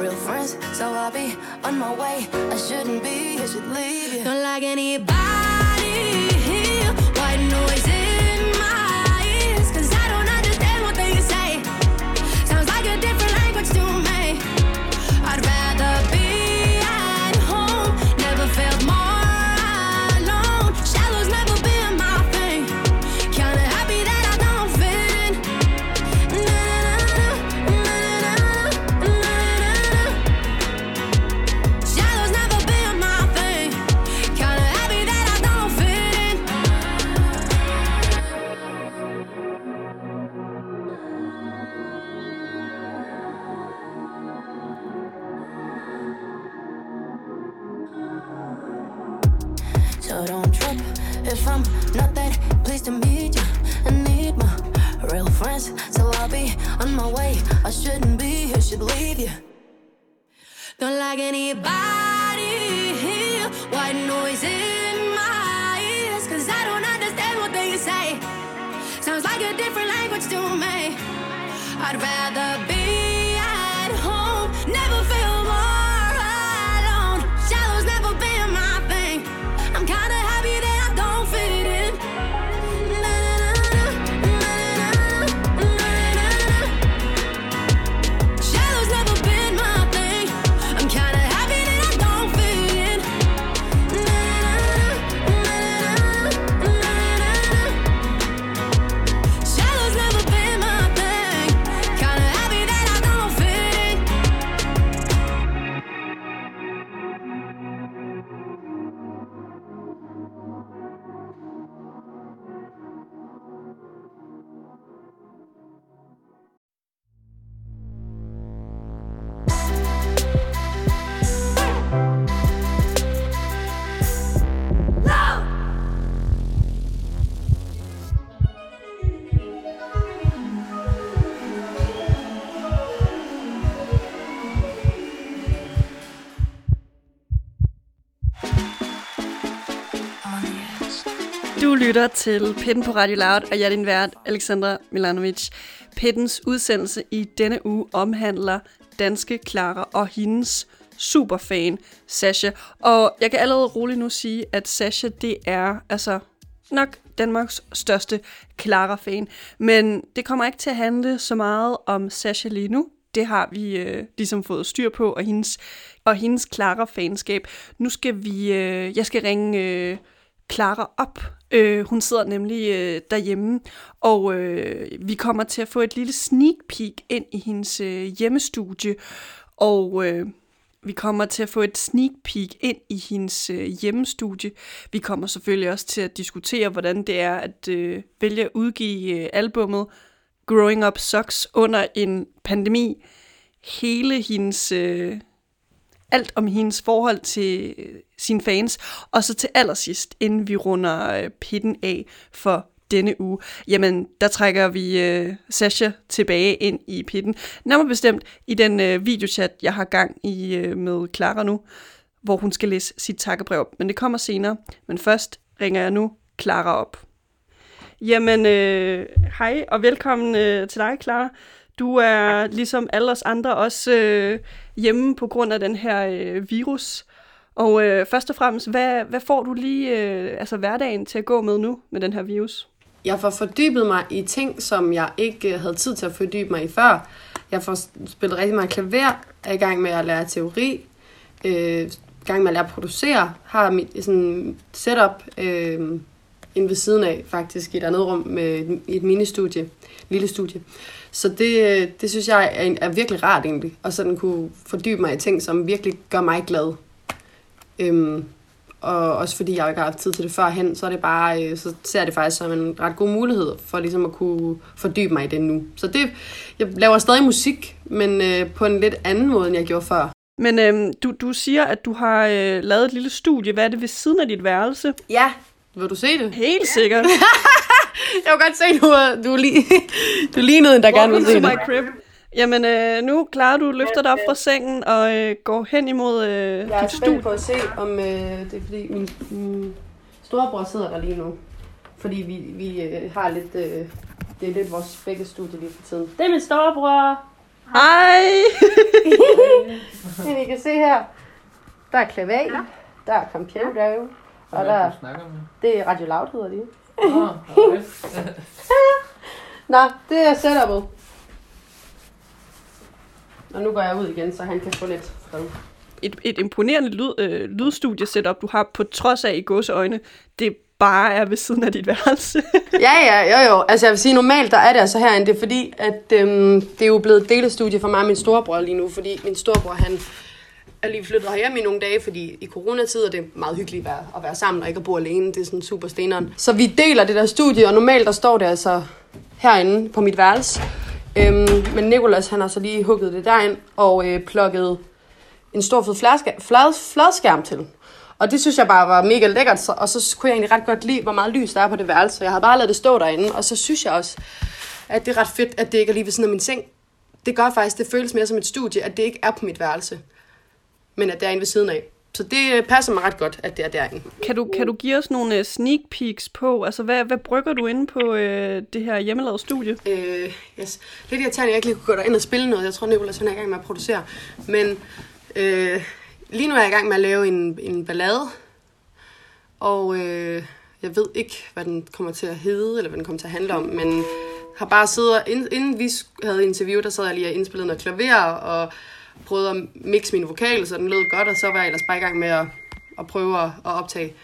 real friends, so I'll be on my way. I shouldn't be, I should leave you. Don't like anybody here. White noise I'd rather be Du lytter til Pitten på Radio Loud, og jeg er din vært, Alexandra Milanovic. Pittens udsendelse i denne uge omhandler danske Clara og hendes superfan, Sasha. Og jeg kan allerede roligt nu sige, at Sasha, det er altså nok Danmarks største Clara-fan. Men det kommer ikke til at handle så meget om Sasha lige nu. Det har vi øh, ligesom fået styr på, og hendes, og hendes Clara-fanskab. Nu skal vi, øh, jeg skal ringe øh, Clara op. Øh, hun sidder nemlig øh, derhjemme, og øh, vi kommer til at få et lille sneak peek ind i hendes øh, hjemmestudie, og øh, vi kommer til at få et sneak peek ind i hendes øh, hjemmestudie. Vi kommer selvfølgelig også til at diskutere, hvordan det er at øh, vælge at udgive øh, albummet Growing Up Sucks under en pandemi. Hele hendes... Øh, alt om hendes forhold til øh, sine fans, og så til allersidst, inden vi runder øh, pitten af for denne uge, jamen der trækker vi øh, Sasha tilbage ind i pitten. Nærmere bestemt i den øh, videochat, jeg har gang i øh, med Clara nu, hvor hun skal læse sit takkebrev op. Men det kommer senere. Men først ringer jeg nu Clara op. Jamen, øh, hej og velkommen øh, til dig, Clara. Du er ligesom alle os andre også øh, hjemme på grund af den her øh, virus. Og øh, først og fremmest, hvad, hvad får du lige øh, altså hverdagen til at gå med nu med den her virus? Jeg får fordybet mig i ting, som jeg ikke øh, havde tid til at fordybe mig i før. Jeg får spillet rigtig meget klaver, er i gang med at lære teori, øh, gang med at lære at producere, har mit sådan, setup øh, inde ved siden af, faktisk, i et andet rum med et, ministudie, et lille studie. Så det, øh, det synes jeg er, er virkelig rart egentlig, og sådan kunne fordybe mig i ting, som virkelig gør mig glad. Øhm, og også fordi jeg ikke har haft tid til det førhen, så er det bare, øh, så ser jeg det faktisk som en ret god mulighed for ligesom at kunne fordybe mig i det nu. Så det, jeg laver stadig musik, men øh, på en lidt anden måde, end jeg gjorde før. Men øh, du, du siger, at du har øh, lavet et lille studie. Hvad er det ved siden af dit værelse? Ja, vil du se det? Helt sikkert. Jeg kan godt se, du er, du er lige, du er lige noget, der gerne vil Welcome se det. crib. Jamen, øh, nu klarer du løfter dig op fra sengen og øh, går hen imod øh, Jeg er dit spændt studie. på at se, om øh, det er fordi min, min storebror sidder der lige nu. Fordi vi, vi øh, har lidt øh, det er lidt vores begge studie lige for tiden. Det er min storebror. Hej! Men I kan se her, der er klaver, der er computer, og der er, du snakker med? det er Radio Loud, hedder de. Nå, okay. Nå, det er setupet. Og nu går jeg ud igen, så han kan få lidt fred. Et, et imponerende lyd, øh, lydstudie-setup, du har på trods af i gåseøjne, det bare er ved siden af dit værelse. Ja, ja, jo, jo. Altså jeg vil sige, normalt der er det altså herinde. Det er fordi, at øhm, det er jo blevet delestudie for mig og min storebror lige nu. Fordi min storebror, han er lige flyttet hjem i nogle dage, fordi i coronatid er det meget hyggeligt at være, at være sammen og ikke at bo alene. Det er sådan super steneren. Så vi deler det der studie, og normalt der står det altså herinde på mit værelse. Øhm, men Nikolas han har så lige hugget det derind og øh, plukket en stor fed fladskærm, flad, fladskærm til. Og det synes jeg bare var mega lækkert, så, og så kunne jeg egentlig ret godt lide, hvor meget lys der er på det værelse. Jeg havde bare lavet det stå derinde, og så synes jeg også, at det er ret fedt, at det ikke er lige ved siden af min seng. Det gør faktisk, det føles mere som et studie, at det ikke er på mit værelse, men at det er inde ved siden af. Så det øh, passer mig ret godt, at det er derinde. Kan du, kan du give os nogle øh, sneak peeks på, altså hvad, hvad brygger du inde på øh, det her hjemmelavede studie? Øh, yes. Lidt irriterende, at jeg ikke lige kunne gå derind og spille noget. Jeg tror, Nicolas han er i gang med at producere. Men øh, lige nu er jeg i gang med at lave en, en ballade. Og øh, jeg ved ikke, hvad den kommer til at hedde, eller hvad den kommer til at handle om. Men har bare siddet, inden, inden vi havde interview, der sad jeg lige og indspillede noget klaver, og prøvede at mixe mine vokaler, så den lød godt, og så var jeg ellers bare i gang med at, at prøve at, at optage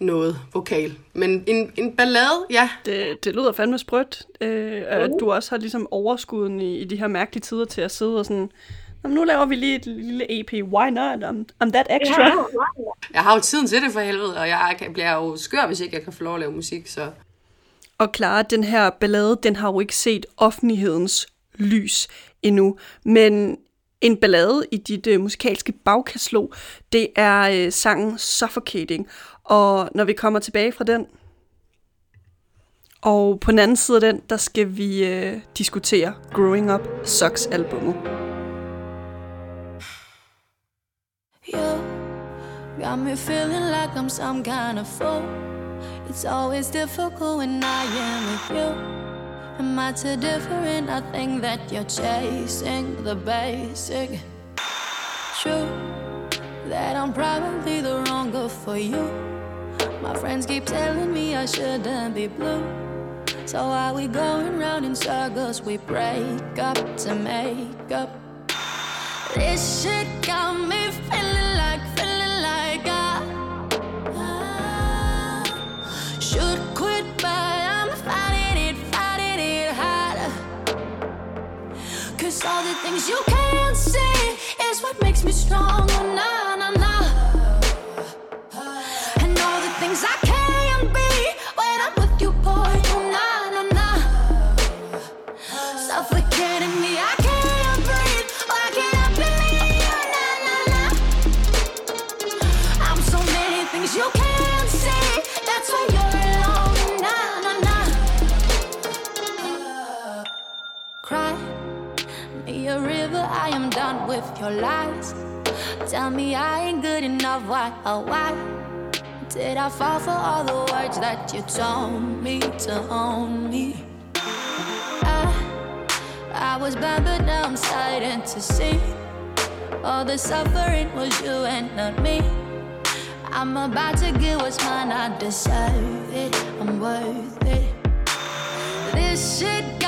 noget vokal. Men en, en ballade, ja, Det, det lyder fandme sprødt, øh, at du også har ligesom overskuden i, i de her mærkelige tider til at sidde og sådan, "Nå, men nu laver vi lige et lille EP, why not, I'm, I'm that extra. Ja. jeg har jo tiden til det for helvede, og jeg kan- bliver jo skør, hvis ikke jeg kan få lov at lave musik, så... Og Clara, den her ballade, den har jo ikke set offentlighedens lys endnu, men en ballade i dit øh, musikalske bagkatalog, det er øh, sangen Suffocating. Og når vi kommer tilbage fra den, og på den anden side af den, der skal vi øh, diskutere Growing Up Sucks albumet. You got me feeling like I'm some kind of fool. It's always difficult when I am with you. Am I too different? I think that you're chasing the basic. True that I'm probably the wrong girl for you. My friends keep telling me I shouldn't be blue. So why we going round in circles? We break up to make up. This shit got me feeling all the things you can't see is what makes me stronger, nah, Done with your lies. Tell me I ain't good enough. Why, oh why? Did I fall for all the words that you told me to own me? I, I was bad, but now I'm starting to see all the suffering was you and not me. I'm about to get what's mine, I deserve it, I'm worth it. This shit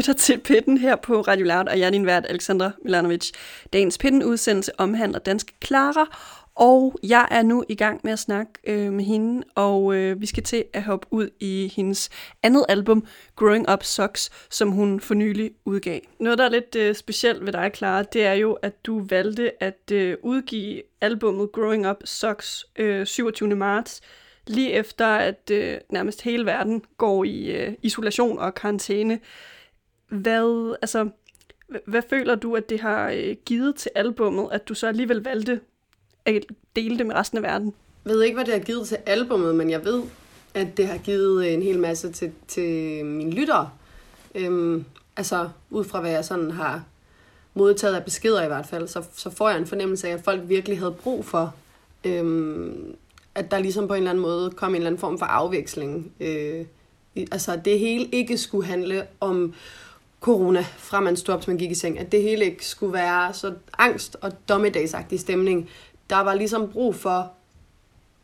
lytter til Pitten her på Radio Loud, og jeg er din vært, Alexandra Milanovic. Dagens Pitten-udsendelse omhandler danske Clara, og jeg er nu i gang med at snakke øh, med hende, og øh, vi skal til at hoppe ud i hendes andet album, Growing Up Sucks, som hun for nylig udgav. Noget, der er lidt øh, specielt ved dig, Clara, det er jo, at du valgte at øh, udgive albummet Growing Up Sucks øh, 27. marts, lige efter at øh, nærmest hele verden går i øh, isolation og karantæne. Hvad, altså, hvad føler du, at det har øh, givet til albummet, at du så alligevel valgte at dele det med resten af verden? Jeg ved ikke, hvad det har givet til albummet, men jeg ved, at det har givet øh, en hel masse til, til mine lyttere. Øhm, altså, ud fra hvad jeg sådan har modtaget af beskeder i hvert fald, så, så får jeg en fornemmelse af, at folk virkelig havde brug for, øhm, at der ligesom på en eller anden måde kom en eller anden form for afveksling. Øh, altså, det hele ikke skulle handle om corona, fra man stod op, til man gik i seng. At det hele ikke skulle være så angst og dommedagsagtig stemning. Der var ligesom brug for,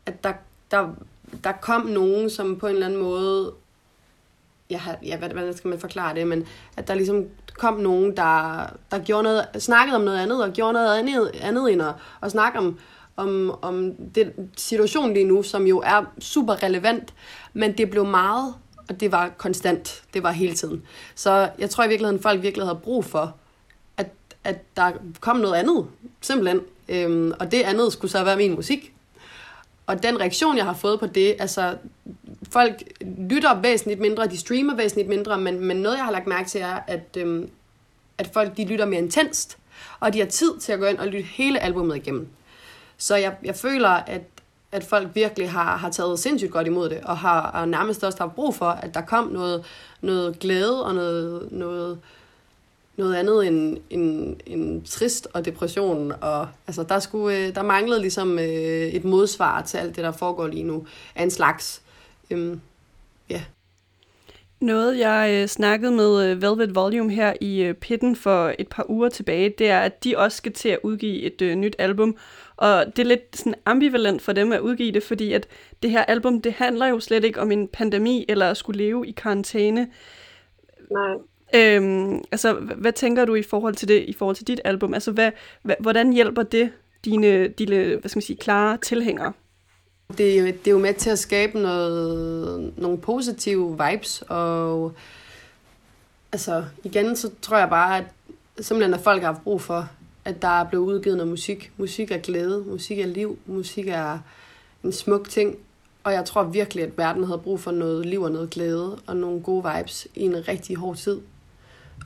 at der, der, der kom nogen, som på en eller anden måde, ja, ja hvordan skal man forklare det, men at der ligesom kom nogen, der, der gjorde noget, snakkede om noget andet, og gjorde noget andet, andet end at, at snakke om, om, om den situation lige nu, som jo er super relevant, men det blev meget, og det var konstant, det var hele tiden. Så jeg tror i virkeligheden, folk virkelig havde brug for, at, at der kom noget andet, simpelthen. Øhm, og det andet skulle så være min musik. Og den reaktion, jeg har fået på det, altså folk lytter væsentligt mindre, de streamer væsentligt mindre, men, men noget, jeg har lagt mærke til, er, at, øhm, at folk de lytter mere intenst, og de har tid til at gå ind og lytte hele albumet igennem. Så jeg, jeg føler, at, at folk virkelig har, har taget sindssygt godt imod det, og har og nærmest også haft brug for, at der kom noget, noget glæde og noget, noget, noget andet end, end, end trist og depression. Og, altså, der, skulle, øh, der manglede ligesom øh, et modsvar til alt det, der foregår lige nu, af en slags. Øhm, ja. Noget, jeg øh, snakkede med øh, Velvet Volume her i øh, Pitten for et par uger tilbage, det er, at de også skal til at udgive et øh, nyt album. Og det er lidt sådan ambivalent for dem at udgive det, fordi at det her album, det handler jo slet ikke om en pandemi eller at skulle leve i karantæne. Nej. Øhm, altså, hvad tænker du i forhold til det, i forhold til dit album? Altså, hvad, hvad, hvordan hjælper det dine, dine, hvad skal man sige, klare tilhængere? Det, er jo- det er jo med til at skabe noget, nogle positive vibes, og altså igen, så tror jeg bare, at simpelthen at folk har haft brug for, at der er blevet udgivet noget musik. Musik er glæde, musik er liv, musik er en smuk ting, og jeg tror virkelig, at verden havde brug for noget liv og noget glæde, og nogle gode vibes i en rigtig hård tid.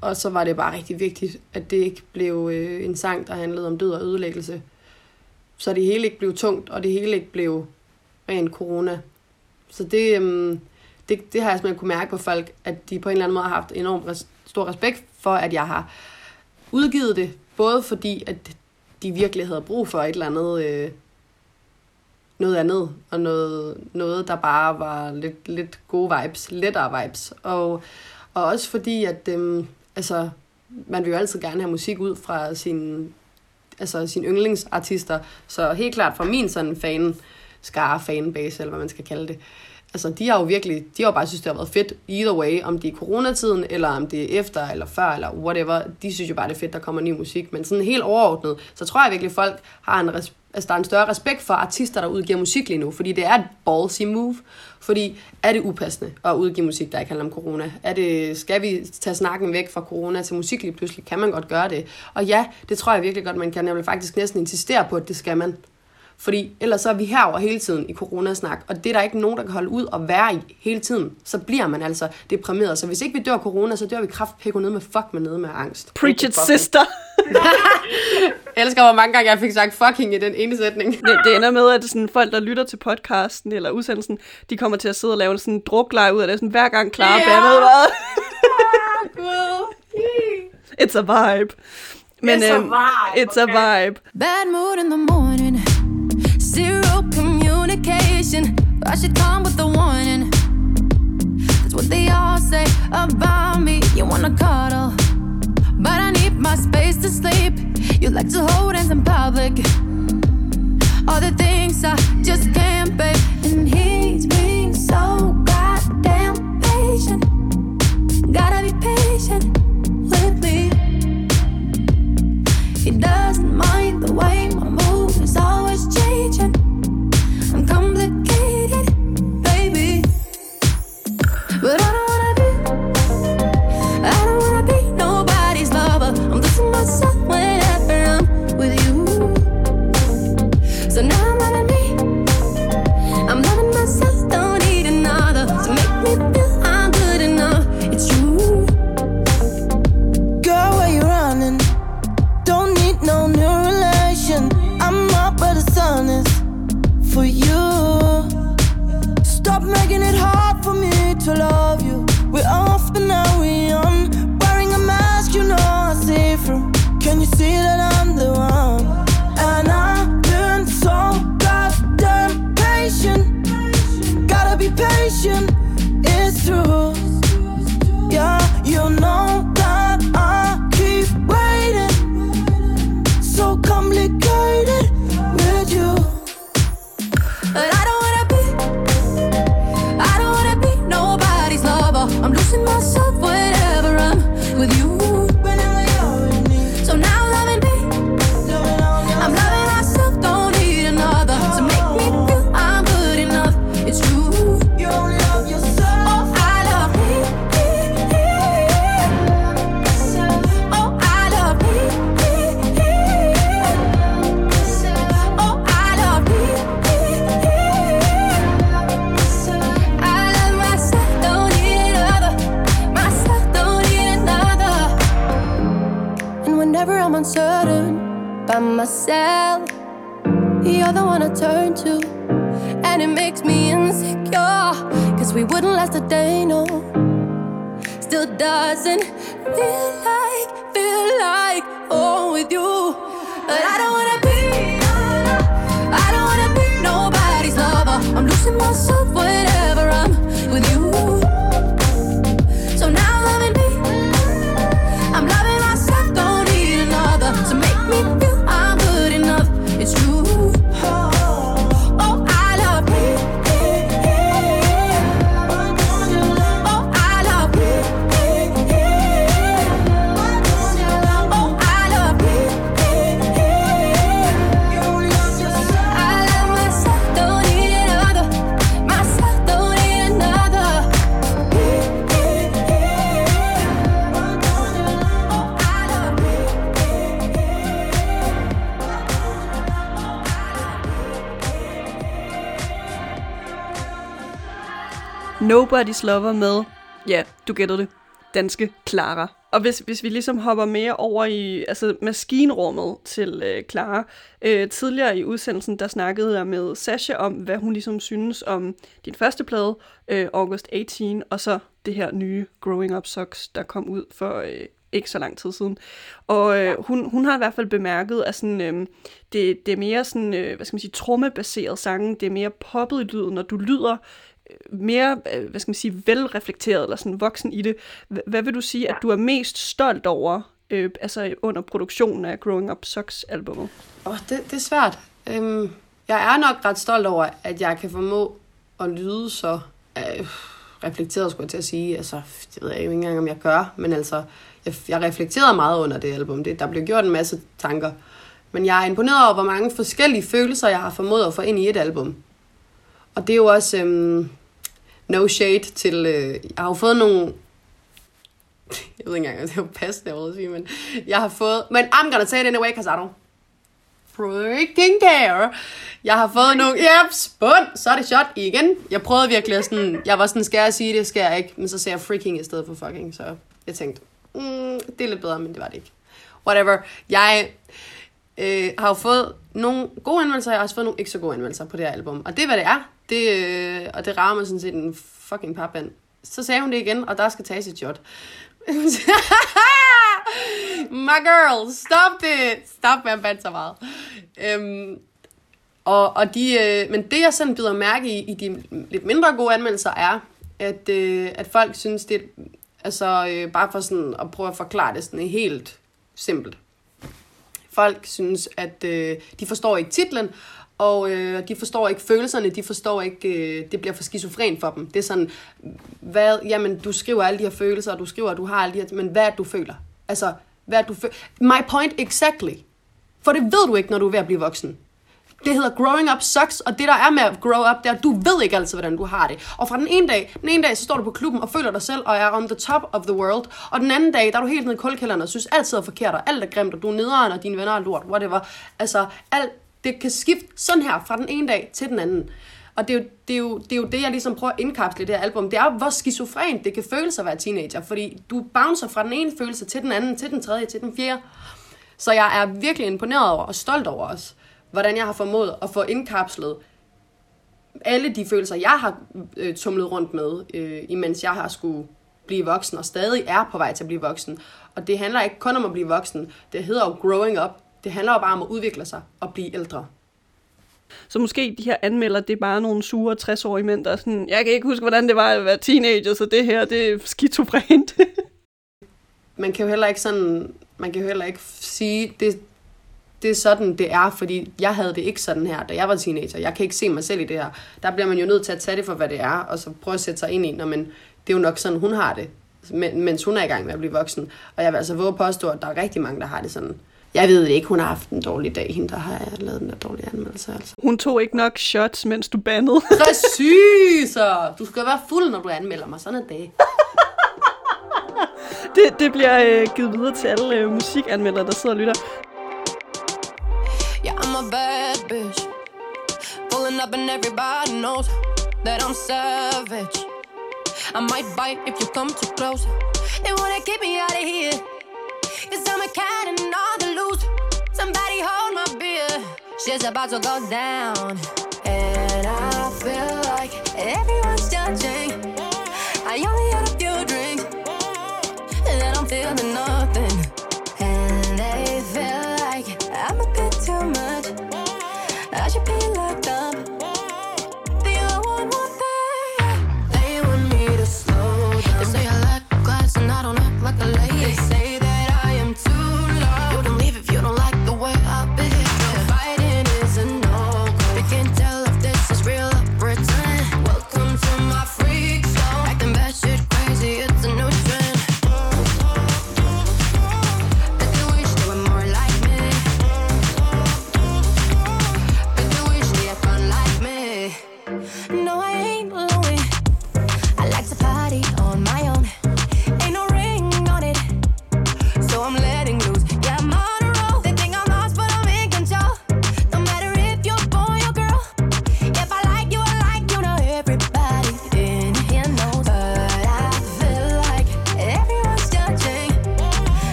Og så var det bare rigtig vigtigt, at det ikke blev øh, en sang, der handlede om død og ødelæggelse. Så det hele ikke blev tungt, og det hele ikke blev ren corona. Så det, øhm, det, det har jeg simpelthen kunne mærke på folk, at de på en eller anden måde har haft enormt res- stor respekt for, at jeg har udgivet det. Både fordi, at de virkelig havde brug for et eller andet, øh, noget andet, og noget, noget, der bare var lidt, lidt gode vibes, lettere vibes. Og, og også fordi, at øh, altså, man vil jo altid gerne have musik ud fra sin, altså, sine yndlingsartister. Så helt klart fra min sådan fan, skare fanbase, eller hvad man skal kalde det. Altså, de har jo virkelig, de har jo bare synes, det har været fedt, either way, om det er coronatiden, eller om det er efter, eller før, eller whatever. De synes jo bare, det er fedt, der kommer ny musik. Men sådan helt overordnet, så tror jeg virkelig, folk har en, res- altså, der er en større respekt for artister, der udgiver musik lige nu, fordi det er et ballsy move. Fordi er det upassende at udgive musik, der ikke handler om corona? Er det, skal vi tage snakken væk fra corona til musik lige pludselig? Kan man godt gøre det? Og ja, det tror jeg virkelig godt, man kan. Jeg vil faktisk næsten insistere på, at det skal man. Fordi ellers så er vi herover hele tiden i coronasnak, og det er der ikke nogen, der kan holde ud og være i hele tiden. Så bliver man altså deprimeret. Så hvis ikke vi dør af corona, så dør vi kraftpækko ned med fuck med ned med angst. Preach it, sister! Jeg elsker, hvor mange gange jeg fik sagt fucking i den ene sætning. Det, det ender med, at sådan, folk, der lytter til podcasten eller udsendelsen, de kommer til at sidde og lave sådan en drukleje ud af det. Sådan, hver gang Clara Ja. yeah. bandede noget. Gud. It's a vibe. Men, It's a øhm, vibe, It's a vibe. Bad mood in the morning. Zero communication. I should come with a warning. That's what they all say about me. You wanna cuddle, but I need my space to sleep. You like to hold hands in public. All the things I just can't bear. And he's being so goddamn patient. Gotta be patient with me. He doesn't mind the way Nobody's Lover med, ja, du gættede det, danske Clara. Og hvis, hvis vi ligesom hopper mere over i altså maskinrummet til øh, Clara. Øh, tidligere i udsendelsen, der snakkede jeg med Sasha om, hvad hun ligesom synes om din første plade, øh, August 18, og så det her nye Growing Up Socks, der kom ud for øh, ikke så lang tid siden. Og øh, hun, hun har i hvert fald bemærket, at sådan, øh, det, det er mere sådan, øh, hvad skal man sige, trommebaseret sange, det er mere poppet i lyden, når du lyder mere, øh, hvad skal man sige, velreflekteret eller sådan voksen i det. Hvad vil du sige, at du er mest stolt over, øh, altså under produktionen af Growing Up Socks albumet? Åh, oh, det, det er svært. Øhm, jeg er nok ret stolt over, at jeg kan formå at lyde så øh, reflekteret, skulle jeg til at sige. Altså, det ved jeg ikke engang, om jeg gør, men altså, jeg, jeg reflekterede meget under det album. Det, der blev gjort en masse tanker. Men jeg er imponeret over, hvor mange forskellige følelser, jeg har formået at få ind i et album. Og det er jo også øhm, no shade til... Øh, jeg har jo fået nogle... Jeg ved ikke engang, om det er jo passende, jeg vil sige, men jeg har fået... Men I'm gonna say it anyway, because I don't freaking care. Jeg har fået nogle... Yep, spund, så er det shot igen. Jeg prøvede virkelig at sådan... Jeg var sådan, skal jeg sige det, skal jeg ikke? Men så sagde jeg freaking i stedet for fucking, så jeg tænkte, mm, det er lidt bedre, men det var det ikke. whatever. Jeg øh, har jo fået nogle gode anmeldelser, jeg har også fået nogle ikke så gode anmeldelser på det her album. Og det er, hvad det er. Det, øh, og det rammer sådan set en fucking papband. Så sagde hun det igen, og der skal tages et shot. My girl, stop det! Stop med at bande så meget. Øhm, og, og de, øh, men det, jeg sådan bider mærke i, i de lidt mindre gode anmeldelser, er, at, øh, at folk synes, det altså øh, bare for sådan at prøve at forklare det sådan helt simpelt. Folk synes, at øh, de forstår ikke titlen, og øh, de forstår ikke følelserne, de forstår ikke, øh, det bliver for skizofren for dem. Det er sådan, hvad, jamen du skriver alle de her følelser, og du skriver, at du har alle de her, men hvad er det, du føler? Altså, hvad er det, du føler? My point exactly. For det ved du ikke, når du er ved at blive voksen. Det hedder growing up sucks, og det der er med at grow up, det er, at du ved ikke altid, hvordan du har det. Og fra den ene dag, den ene dag, så står du på klubben og føler dig selv, og er on the top of the world. Og den anden dag, der er du helt nede i kuldkælderen og synes, alt er forkert, og alt er grimt, og du er nederen, og dine venner er lort, whatever. Altså, alt, det kan skifte sådan her fra den ene dag til den anden. Og det er, jo, det, er jo, det er jo det, jeg ligesom prøver at indkapsle i det her album. Det er jo, hvor skizofrent det kan føles at være teenager. Fordi du bouncer fra den ene følelse til den anden, til den tredje, til den fjerde. Så jeg er virkelig imponeret over og stolt over os, hvordan jeg har formået at få indkapslet alle de følelser, jeg har øh, tumlet rundt med, øh, imens jeg har skulle blive voksen, og stadig er på vej til at blive voksen. Og det handler ikke kun om at blive voksen. Det hedder jo growing up. Det handler jo bare om at udvikle sig og blive ældre. Så måske de her anmelder, det er bare nogle sure 60-årige mænd, der er sådan, jeg kan ikke huske, hvordan det var at være teenager, så det her, det er skizofrent. man kan jo heller ikke sådan, man kan jo heller ikke sige, det, det er sådan, det er, fordi jeg havde det ikke sådan her, da jeg var teenager. Jeg kan ikke se mig selv i det her. Der bliver man jo nødt til at tage det for, hvad det er, og så prøve at sætte sig ind i, når man, det er jo nok sådan, hun har det, mens hun er i gang med at blive voksen. Og jeg vil altså våge påstå, at der er rigtig mange, der har det sådan. Jeg ved det ikke, hun har haft en dårlig dag, hende der har lavet den der dårlige anmeldelse. Altså. Hun tog ikke nok shots, mens du bandede. Præcis! Du skal være fuld, når du anmelder mig. Sådan er det. det, det bliver øh, givet videre til alle øh, musikanmeldere, der sidder og lytter. Yeah, I'm a bad bitch. Pulling up and everybody knows that I'm savage. I might bite if you come too close. They wanna keep me out of here. Cause I'm a cat and all. Somebody hold my beer. Shit's about to go down. And I feel like everyone's judging. I only had a few drinks. And then I'm feeling nothing. And they feel like I'm a bit too much. I should be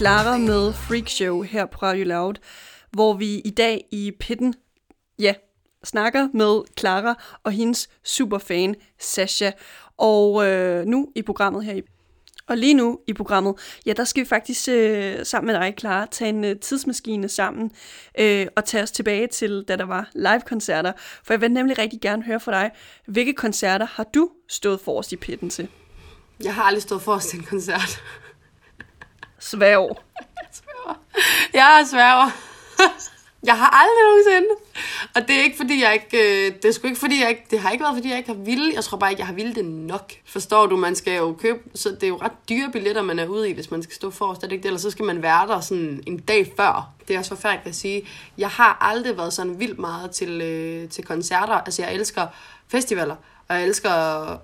Clara med Freak Show her på Radio Loud, hvor vi i dag i pitten, ja, snakker med Clara og hendes superfan Sasha. Og øh, nu i programmet her i og lige nu i programmet, ja, der skal vi faktisk øh, sammen med dig, Clara, tage en øh, tidsmaskine sammen øh, og tage os tilbage til, da der var live-koncerter. For jeg vil nemlig rigtig gerne høre fra dig, hvilke koncerter har du stået forrest i pitten til? Jeg har aldrig stået forrest til en koncert. Sværg. Jeg er sværger. Jeg har aldrig nogensinde. Og det er ikke fordi, jeg ikke... Øh, det er sgu ikke fordi, jeg ikke... Det har ikke været, fordi jeg ikke har ville. Jeg tror bare ikke, jeg har ville det nok. Forstår du? Man skal jo købe... Så det er jo ret dyre billetter, man er ude i, hvis man skal stå forrest. Er det ikke det? Eller så skal man være der sådan en dag før. Det er også forfærdeligt at sige. Jeg har aldrig været sådan vildt meget til, øh, til koncerter. Altså, jeg elsker festivaler. Og jeg elsker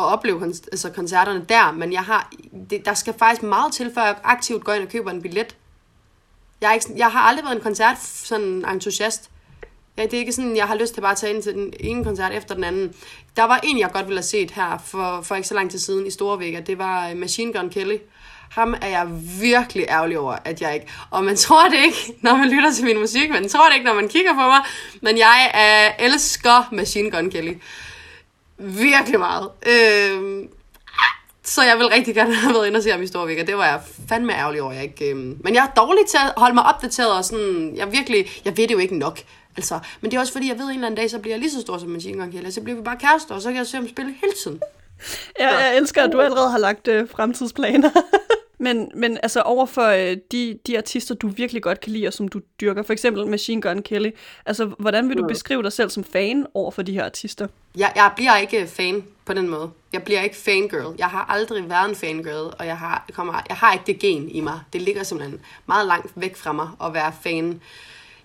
at opleve kon- altså koncerterne der, men jeg har, det, der skal faktisk meget til, før jeg aktivt går ind og køber en billet. Jeg, er ikke, jeg har aldrig været en koncert sådan entusiast. Ja, det er ikke sådan, jeg har lyst til bare at tage ind til den ene koncert efter den anden. Der var en, jeg godt ville have set her for, for ikke så lang tid siden i Storvækker. Det var øh, Machine Gun Kelly. Ham er jeg virkelig ærgerlig over, at jeg ikke... Og man tror det ikke, når man lytter til min musik. Man tror det ikke, når man kigger på mig. Men jeg øh, elsker Machine Gun Kelly. Virkelig meget. Øh, så jeg vil rigtig gerne have været inde og se ham i Storvækker. Det var jeg fandme ærgerlig over, jeg ikke... Øh... Men jeg er dårlig til at holde mig opdateret, og sådan... Jeg virkelig... Jeg ved det jo ikke nok. Altså, men det er også fordi, jeg ved, at en eller anden dag, så bliver jeg lige så stor som Machine Gun Kelly. Så bliver vi bare kærester, og så kan jeg se ham spille hele tiden. Jeg, jeg elsker, at du allerede har lagt øh, fremtidsplaner. men, men altså over for øh, de, de artister, du virkelig godt kan lide, og som du dyrker, for eksempel Machine Gun Kelly, altså hvordan vil du beskrive dig selv som fan over for de her artister? Jeg, jeg bliver ikke fan på den måde. Jeg bliver ikke fangirl. Jeg har aldrig været en fangirl, og jeg har, kommer, jeg har ikke det gen i mig. Det ligger simpelthen meget langt væk fra mig at være fan.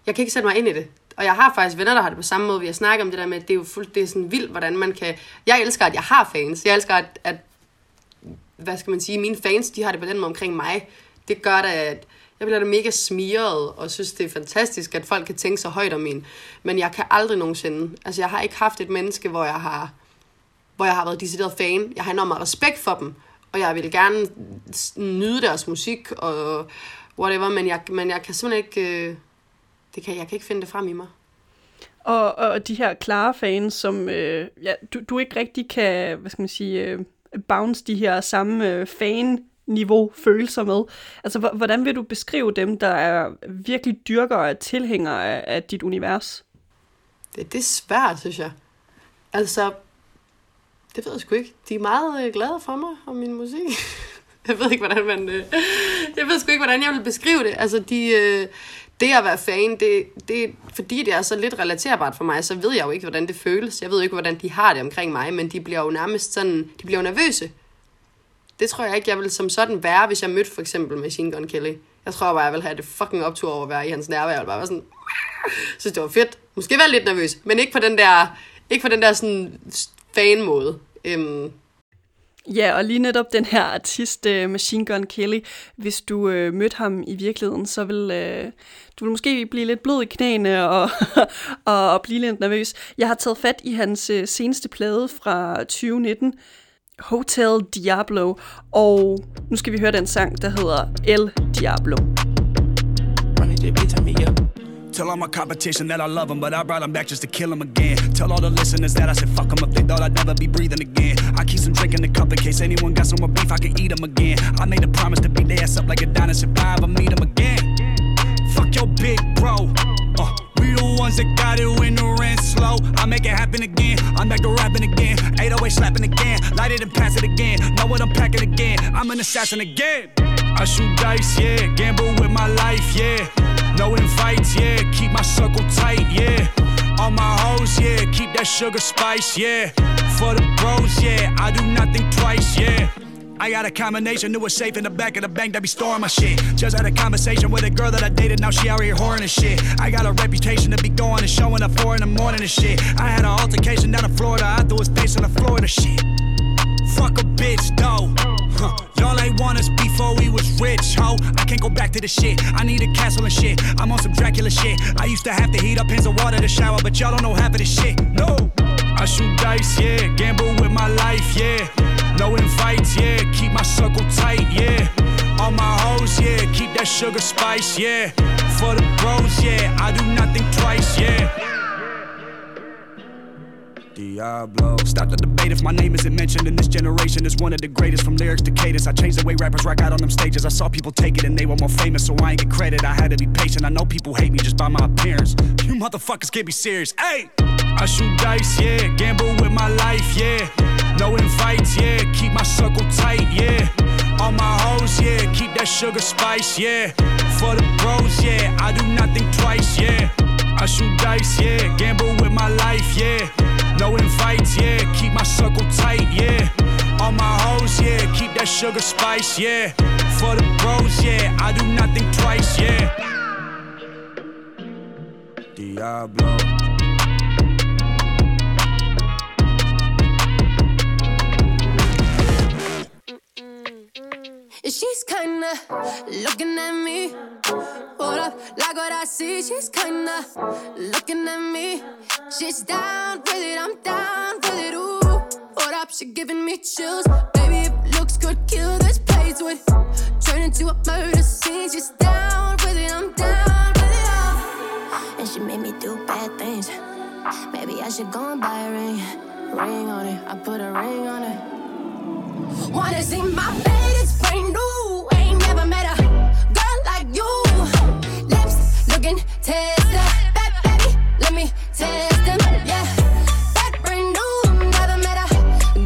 Jeg kan ikke sætte mig ind i det. Og jeg har faktisk venner, der har det på samme måde. Vi har snakket om det der med, at det er jo fuldt, det er sådan vildt, hvordan man kan... Jeg elsker, at jeg har fans. Jeg elsker, at, at hvad skal man sige, mine fans, de har det på den måde omkring mig. Det gør da, at jeg bliver da mega smiret, og synes, det er fantastisk, at folk kan tænke så højt om en. Men jeg kan aldrig nogensinde, altså jeg har ikke haft et menneske, hvor jeg har, hvor jeg har været decideret fan. Jeg har enormt meget respekt for dem, og jeg vil gerne nyde deres musik, og whatever, men jeg, men jeg kan simpelthen ikke, øh, det kan, jeg kan ikke finde det frem i mig. Og, og de her klare fans, som øh, ja, du, du ikke rigtig kan, hvad skal man sige, øh, bounce de her samme øh, fan-niveau følelser med. Altså, hvordan vil du beskrive dem, der er virkelig dyrker og tilhængere af, af dit univers? Det, det er svært, synes jeg. Altså, det ved jeg sgu ikke. De er meget øh, glade for mig og min musik. jeg ved ikke, hvordan man... Øh, jeg ved sgu ikke, hvordan jeg vil beskrive det. Altså, de, øh, det at være fan, det, det, fordi det er så lidt relaterbart for mig, så ved jeg jo ikke, hvordan det føles. Jeg ved jo ikke, hvordan de har det omkring mig, men de bliver jo nærmest sådan... De bliver jo nervøse. Det tror jeg ikke, jeg vil som sådan være, hvis jeg mødte for eksempel Machine Gun Kelly. Jeg tror bare, jeg vil have det fucking optur over at være i hans nærvær. Jeg ville bare være sådan... synes, det var fedt. Måske være lidt nervøs, men ikke på den der, ikke på den der sådan fan-måde. Øhm, Ja, og lige netop den her artist, uh, Machine Gun Kelly, hvis du uh, mødte ham i virkeligheden, så vil uh, du vil måske blive lidt blød i knæene og, og, og blive lidt nervøs. Jeg har taget fat i hans uh, seneste plade fra 2019, Hotel Diablo, og nu skal vi høre den sang, der hedder El Diablo. Running JB. Tell all my competition that I love them, but I brought them back just to kill them again. Tell all the listeners that I said fuck them if they thought I'd never be breathing again. I keep some drink in the cup in case anyone got some more beef, I can eat them again. I made a promise to beat their ass up like a dinosaur if I ever meet them again. Fuck your big bro. Uh, we the ones that got it when the rent's slow. I make it happen again. I'm back to rapping again. 808 slapping again. Light it and pass it again. Know what I'm packing again. I'm an assassin again. I shoot dice, yeah. Gamble with my life, yeah. No invites, yeah. Keep my circle tight, yeah. All my hoes, yeah. Keep that sugar spice, yeah. For the bros, yeah. I do nothing twice, yeah. I got a combination, knew a safe in the back of the bank that be storing my shit. Just had a conversation with a girl that I dated, now she out here whoring and shit. I got a reputation to be going and showing up four in the morning and shit. I had an altercation down in Florida, I threw his face on the Florida shit. Fuck a bitch, though. Huh. Y'all ain't want us before we was rich, ho. I can't go back to the shit. I need a castle and shit. I'm on some Dracula shit. I used to have to heat up pins of water to shower, but y'all don't know half of this shit. No. I shoot dice, yeah. Gamble with my life, yeah. No invites, yeah. Keep my circle tight, yeah. All my hoes, yeah. Keep that sugar spice, yeah. For the bros, yeah. I do nothing twice, yeah. Diablo. Stop the debate if my name isn't mentioned in this generation. It's one of the greatest from lyrics to cadence. I changed the way rappers rock out on them stages. I saw people take it and they were more famous, so I ain't get credit. I had to be patient. I know people hate me just by my appearance. You motherfuckers can't be serious. Hey! I shoot dice, yeah. Gamble with my life, yeah. No invites, yeah. Keep my circle tight, yeah. All my hoes, yeah. Keep that sugar spice, yeah. For the bros, yeah. I do nothing twice, yeah. I shoot dice, yeah. Gamble with my life, yeah. No invites, yeah. Keep my circle tight, yeah. All my hoes, yeah. Keep that sugar spice, yeah. For the bros, yeah. I do nothing twice, yeah. Diablo. She's kinda looking at me. Hold up, like what I see. She's kinda looking at me. She's down with it, I'm down with it. Ooh, hold up, she giving me chills. Baby, if looks could kill this place would turn into a murder scene. She's down with it, I'm down with it. And she made me do bad things. Maybe I should go and buy a ring. Ring on it, I put a ring on it. Wanna see my bed, it's brand new. Ain't never met a girl like you. Lips looking tester. That baby, let me test them. Yeah, brand new. Never met a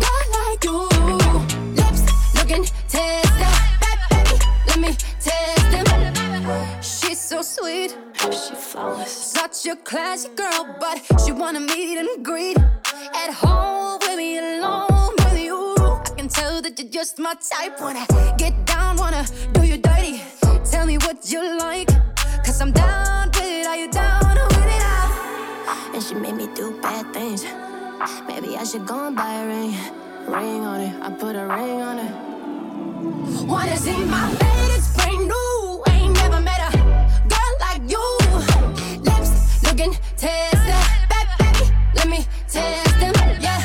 girl like you. Lips looking baby, let me test them. She's so sweet. She flawless. Such a classy girl, but she wanna meet and greet just my type. Wanna get down, wanna do you dirty. Tell me what you like, cause I'm down with it. Are you down with it? And she made me do bad things. Maybe I should go and buy a ring. Ring on it, I put a ring on it. Wanna see my bed, it's brand new. Ain't never met a girl like you. Lips looking. Bad baby, let me test them. Yeah,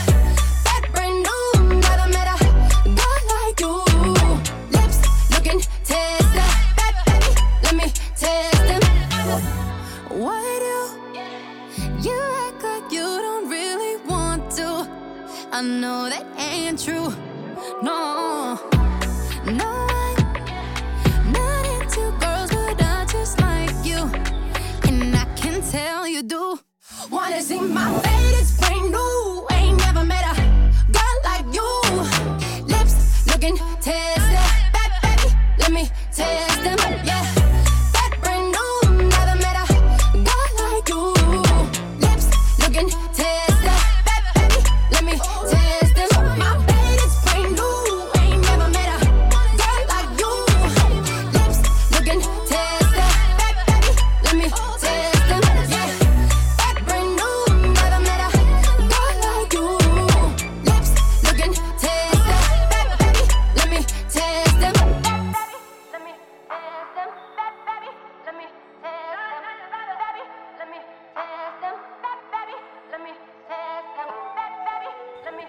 I know that ain't true. No. No, I'm not into girls, but I just like you. And I can tell you do. Wanna see my latest brand new.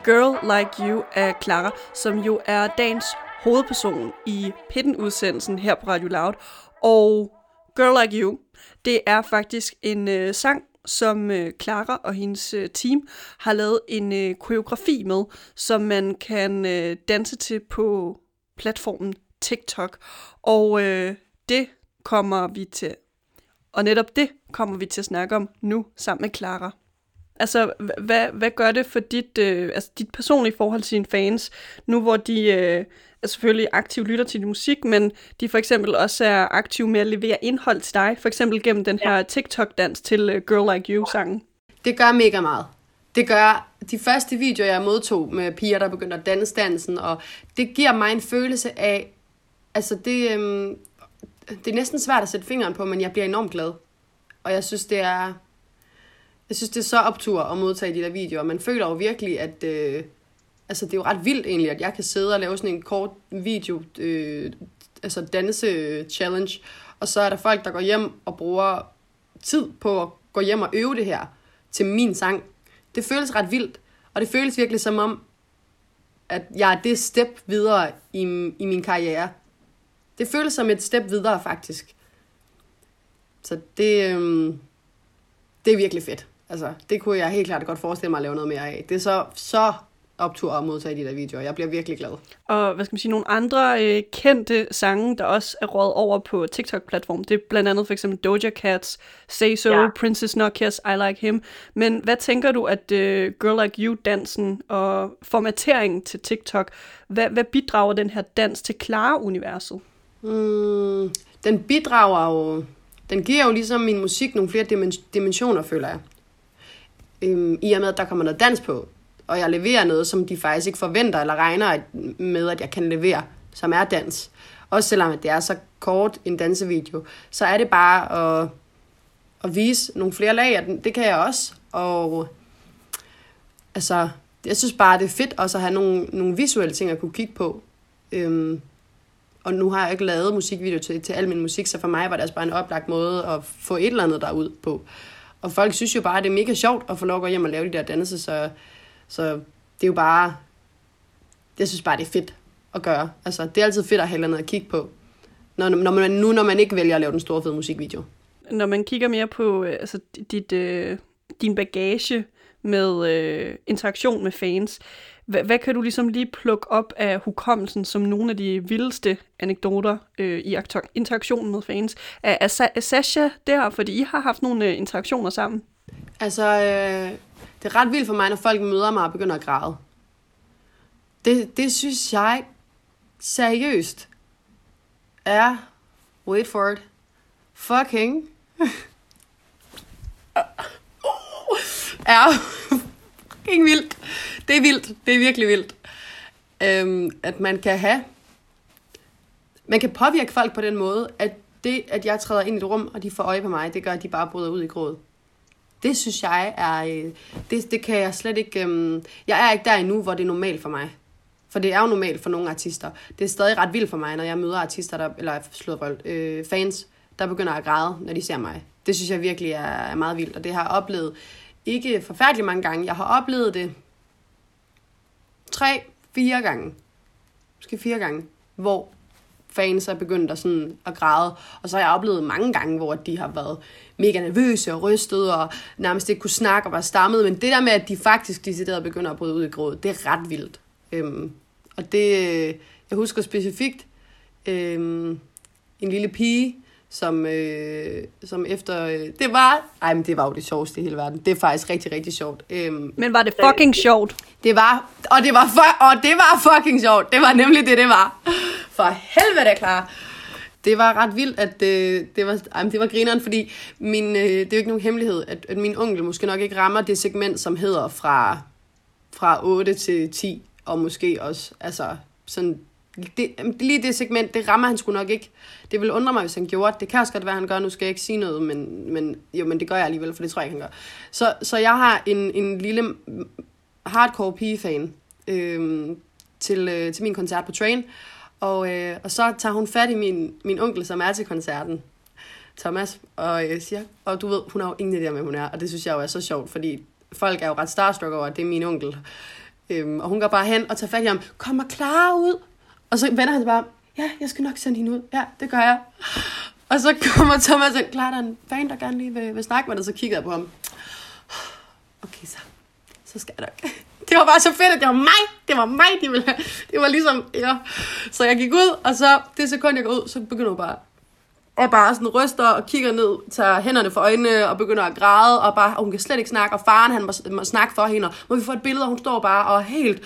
Girl Like You af Clara, som jo er dagens hovedperson i Pitten-udsendelsen her på Radio Loud. Og Girl Like You, det er faktisk en øh, sang, som øh, Clara og hendes øh, team har lavet en øh, koreografi med, som man kan øh, danse til på platformen TikTok. Og øh, det kommer vi til. Og netop det kommer vi til at snakke om nu sammen med Clara. Altså, hva- hvad, hvad gør det for dit, øh, altså dit personlige forhold til dine fans, nu hvor de øh, er selvfølgelig aktivt lytter til din musik, men de for eksempel også er aktive med at levere indhold til dig, for eksempel gennem den her TikTok-dans til øh, Girl Like You-sangen? Det gør mega meget. Det gør de første videoer, jeg modtog med piger, der begynder at danse dansen, og det giver mig en følelse af, altså det, øhm, det er næsten svært at sætte fingeren på, men jeg bliver enormt glad. Og jeg synes, det er, jeg synes, det er så optur at modtage de der videoer. Man føler jo virkelig, at øh, altså, det er jo ret vildt egentlig, at jeg kan sidde og lave sådan en kort video, øh, altså danse-challenge, og så er der folk, der går hjem og bruger tid på at gå hjem og øve det her til min sang. Det føles ret vildt, og det føles virkelig som om, at jeg er det step videre i, i min karriere. Det føles som et step videre, faktisk. Så det, øh, det er virkelig fedt. Altså, det kunne jeg helt klart godt forestille mig at lave noget mere af. Det er så, så optur at modtage de der videoer. Jeg bliver virkelig glad. Og hvad skal man sige, nogle andre øh, kendte sange, der også er rådet over på TikTok-platformen, det er blandt andet for eksempel Doja Cat's Say So, Ja. Princess Nokia's I Like Him. Men hvad tænker du, at øh, Girl Like You-dansen og formateringen til TikTok, hvad, hvad bidrager den her dans til Clara-universet? Mm, den bidrager jo... Den giver jo ligesom min musik nogle flere dimen- dimensioner, føler jeg. Øhm, I og med, at der kommer noget dans på, og jeg leverer noget, som de faktisk ikke forventer eller regner at- med, at jeg kan levere, som er dans. Også selvom at det er så kort en dansevideo, så er det bare at, at vise nogle flere lag, at den- det kan jeg også. Og altså, jeg synes bare, det er fedt også at have nogle, nogle visuelle ting at kunne kigge på. Øhm, og nu har jeg ikke lavet musikvideo til, til al min musik, så for mig var det altså bare en oplagt måde at få et eller andet derud på. Og folk synes jo bare, at det er mega sjovt at få lov at gå hjem og lave de der danse, så, så det er jo bare... Jeg synes bare, det er fedt at gøre. Altså, det er altid fedt at have noget at kigge på. Når, når man, nu når man ikke vælger at lave den store fede musikvideo. Når man kigger mere på øh, altså, dit, øh, din bagage med øh, interaktion med fans, hvad, hvad kan du ligesom lige plukke op af hukommelsen som nogle af de vildeste anekdoter øh, i aktor- interaktionen med fans? Er, er, Sa- er Sasha der, fordi I har haft nogle øh, interaktioner sammen? Altså, øh, det er ret vildt for mig, når folk møder mig og begynder at græde. Det, det synes jeg seriøst er, wait for it, fucking, er fucking vildt. Det er vildt. Det er virkelig vildt. Øhm, at man kan have, man kan påvirke folk på den måde, at det, at jeg træder ind i et rum, og de får øje på mig, det gør, at de bare bryder ud i gråd. Det synes jeg er... Øh, det, det kan jeg slet ikke... øhm, Jeg er ikke der endnu, hvor det er normalt for mig. For det er jo normalt for nogle artister. Det er stadig ret vildt for mig, når jeg møder artister, der, eller slået røld, øh, fans, der begynder at græde, når de ser mig. Det synes jeg virkelig er, er meget vildt, og det har jeg oplevet ikke forfærdeligt mange gange. Jeg har oplevet det tre, fire gange. Måske fire gange, hvor fans er begyndt at, sådan, at græde. Og så har jeg oplevet mange gange, hvor de har været mega nervøse og rystet og nærmest ikke kunne snakke og var stammet. Men det der med, at de faktisk decideret begynder at bryde ud i gråd, det er ret vildt. Øhm, og det, øh, jeg husker specifikt øhm, en lille pige, som, øh, som efter... Øh, det var... Ej, men det var jo det sjoveste i hele verden. Det er faktisk rigtig, rigtig sjovt. Øhm, Men var det fucking sjovt? det var, og det var, for, og det var fucking sjovt. Det var nemlig det, det var. For helvede, klar. Det var ret vildt, at øh, det, var, ej, men det var grineren, fordi min, øh, det er jo ikke nogen hemmelighed, at, at min onkel måske nok ikke rammer det segment, som hedder fra, fra 8 til 10, og måske også, altså sådan, det, lige det segment, det rammer han sgu nok ikke. Det vil undre mig, hvis han gjorde det. Det kan også godt være, han gør. Nu skal jeg ikke sige noget, men, men, jo, men det gør jeg alligevel, for det tror jeg ikke, han gør. Så, så jeg har en, en lille hardcore pigefan øh, til, øh, til min koncert på Train. Og, øh, og så tager hun fat i min, min onkel, som er til koncerten, Thomas, og øh, siger, og du ved, hun har jo ingen idé om, hvem hun er, og det synes jeg jo er så sjovt, fordi folk er jo ret starstruck over, at det er min onkel. Øhm, og hun går bare hen og tager fat i ham, kom og klar ud. Og så vender han sig bare, ja, jeg skal nok sende hende ud. Ja, det gør jeg. Og så kommer Thomas og klar, der er en fan, der gerne lige vil, vil snakke med dig, så kigger jeg på ham. Okay, så, så skal jeg nok. Det var bare så fedt, at det var mig. Det var mig, de ville have. Det var ligesom, ja. Så jeg gik ud, og så det sekund, jeg går ud, så begynder hun bare og bare sådan ryster og kigger ned, tager hænderne for øjnene og begynder at græde, og, bare, og hun kan slet ikke snakke, og faren han må, må snakke for hende, og må vi få et billede, og hun står bare og helt,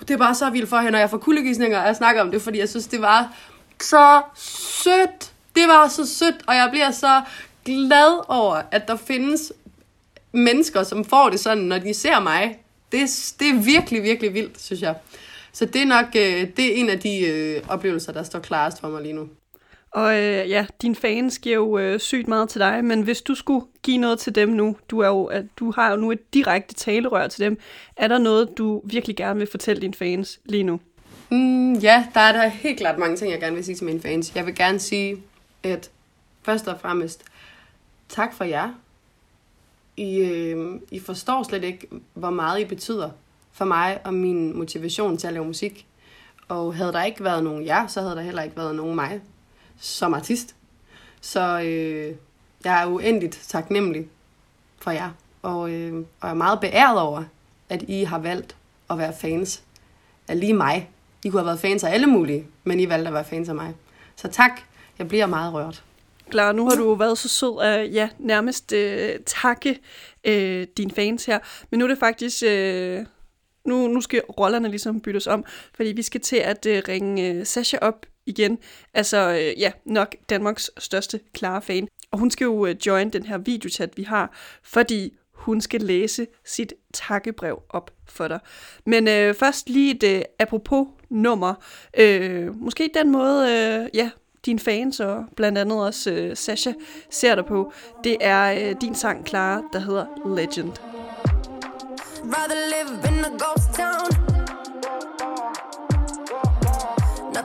det er bare så vildt for hende, og jeg får kuldegysninger, og jeg snakker om det, fordi jeg synes, det var så sødt. Det var så sødt, og jeg bliver så glad over, at der findes mennesker, som får det sådan, når de ser mig. Det, det er virkelig, virkelig vildt, synes jeg. Så det er nok øh, det er en af de øh, oplevelser, der står klarest for mig lige nu. Og øh, ja, dine fans giver jo øh, sygt meget til dig, men hvis du skulle give noget til dem nu, du, er jo, at du har jo nu et direkte talerør til dem, er der noget, du virkelig gerne vil fortælle dine fans lige nu? Mm, ja, der er der helt klart mange ting, jeg gerne vil sige til mine fans. Jeg vil gerne sige, at først og fremmest, tak for jer. I, øh, I forstår slet ikke, hvor meget I betyder for mig og min motivation til at lave musik. Og havde der ikke været nogen jer, så havde der heller ikke været nogen mig som artist. Så øh, jeg er uendeligt taknemmelig for jer. Og, øh, og jeg er meget beæret over, at I har valgt at være fans af lige mig. I kunne have været fans af alle mulige, men I valgte at være fans af mig. Så tak. Jeg bliver meget rørt. Clara, nu har du været så sød at ja, nærmest øh, takke øh, dine fans her. Men nu er det faktisk... Øh, nu, nu skal rollerne ligesom byttes om, fordi vi skal til at øh, ringe øh, Sasha op igen. Altså, øh, ja, nok Danmarks største klare fan. Og hun skal jo øh, join den her videochat, vi har, fordi hun skal læse sit takkebrev op for dig. Men øh, først lige et øh, apropos nummer. Øh, måske den måde, øh, ja, dine fans og blandt andet også øh, Sasha ser dig på. Det er øh, din sang, Clara, der hedder Legend. Rather live in a ghost town.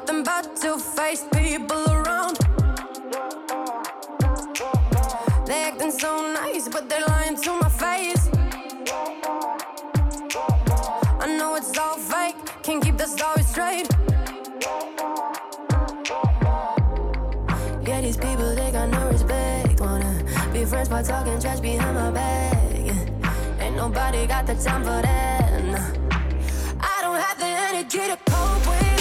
Nothing but two-faced people around. They acting so nice, but they're lying to my face. I know it's all fake, can't keep the story straight. Yeah, these people, they got no respect. Wanna be friends by talking trash behind my back. Ain't nobody got the time for that. I don't have the energy to cope with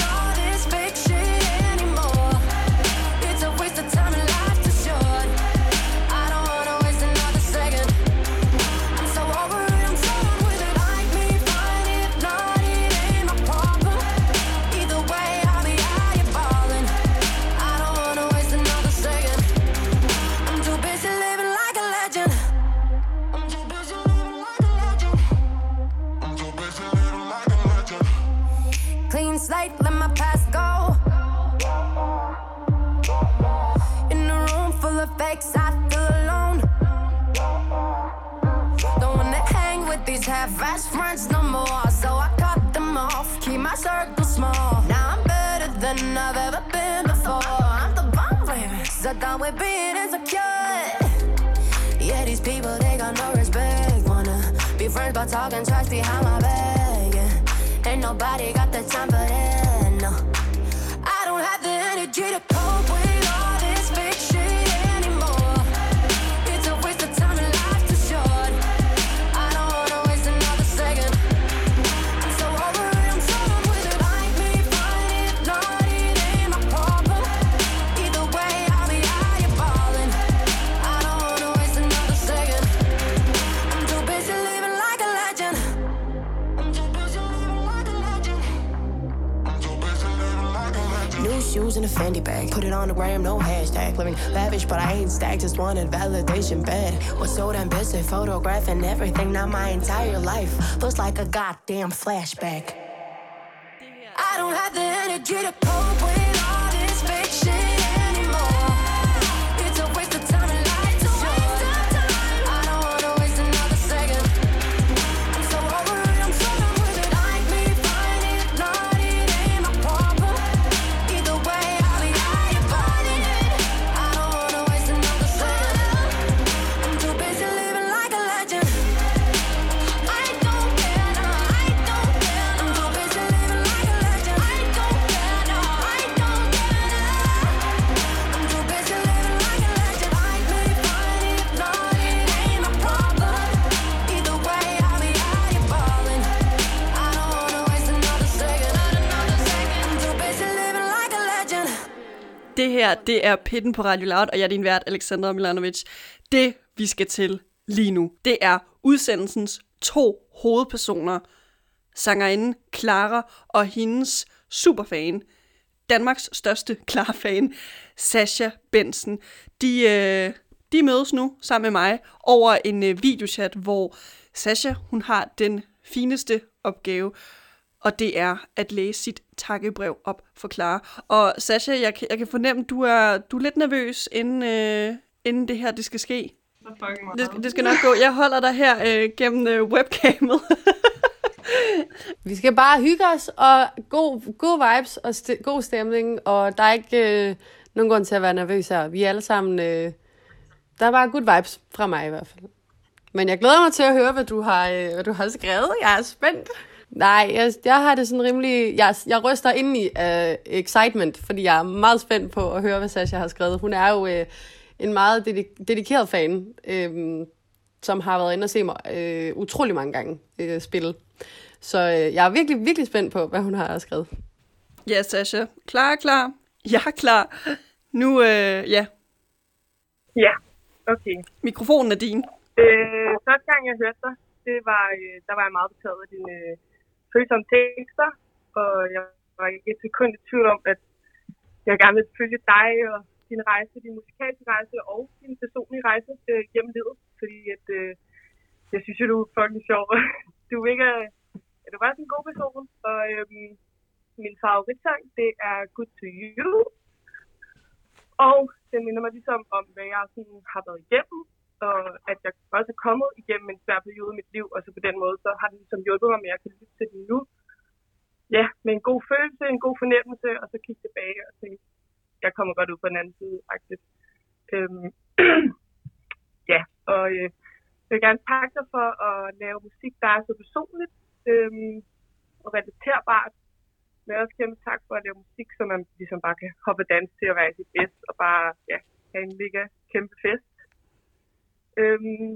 looks like a goddamn flashback. Her, det er Pitten på Radio Loud, og jeg er din vært, Alexandra Milanovic. Det, vi skal til lige nu, det er udsendelsens to hovedpersoner. Sangerinden Clara og hendes superfan, Danmarks største Clara-fan, Sasha Bensen. De, øh, de mødes nu sammen med mig over en øh, videochat, hvor Sasha hun har den fineste opgave, og det er at læse sit takkebrev op for Clara. Og Sasha, jeg, kan- jeg kan fornemme, du er, du er lidt nervøs, inden, øh, inden det her det skal ske. Det, skal- det skal nok gå. Jeg holder dig her øh, gennem øh, webcamet. Vi skal bare hygge os, og god, god vibes og st- god stemning, og der er ikke øh, nogen grund til at være nervøs her. Vi er alle sammen... Øh, der er bare good vibes fra mig i hvert fald. Men jeg glæder mig til at høre, hvad du har, øh, hvad du har skrevet. Jeg er spændt. Nej, jeg, jeg har det sådan rimelig... Jeg, jeg ryster ind i uh, excitement, fordi jeg er meget spændt på at høre, hvad Sasha har skrevet. Hun er jo uh, en meget dedi- dedikeret fan, uh, som har været inde og se mig uh, utrolig mange gange uh, spille. Så uh, jeg er virkelig, virkelig spændt på, hvad hun har skrevet. Ja, Sasha. Klar, klar. Jeg er klar. Nu, øh, ja, Ja, okay. mikrofonen er din. Øh, første gang, jeg hørte dig, det var, øh, der var jeg meget betaget af dine øh, følsomme tekster, og jeg var ikke et sekund i tvivl om, at jeg gerne vil følge dig og din rejse, din musikalske rejse og din personlige rejse øh, gennem livet, fordi at, øh, jeg synes jo, du er fucking sjov. Du er ikke, ja, du er bare sådan en god person, og øh, min favoritsang, det er Good to You, og den minder mig ligesom om, hvad jeg sådan har været igennem, og at jeg også er kommet igennem en svær periode i mit liv, og så på den måde, så har det ligesom hjulpet mig med, at jeg kan lytte til det nu. Ja, med en god følelse, en god fornemmelse, og så kigge tilbage og tænke, jeg kommer godt ud på den anden side, faktisk. Øhm, ja, og øh, jeg vil gerne takke dig for at lave musik, der er så personligt øhm, og relaterbart. Men også kæmpe tak for at lave musik, så man ligesom bare kan hoppe og danse til at være i sit bedst, og bare ja, have en mega kæmpe fest. Øhm,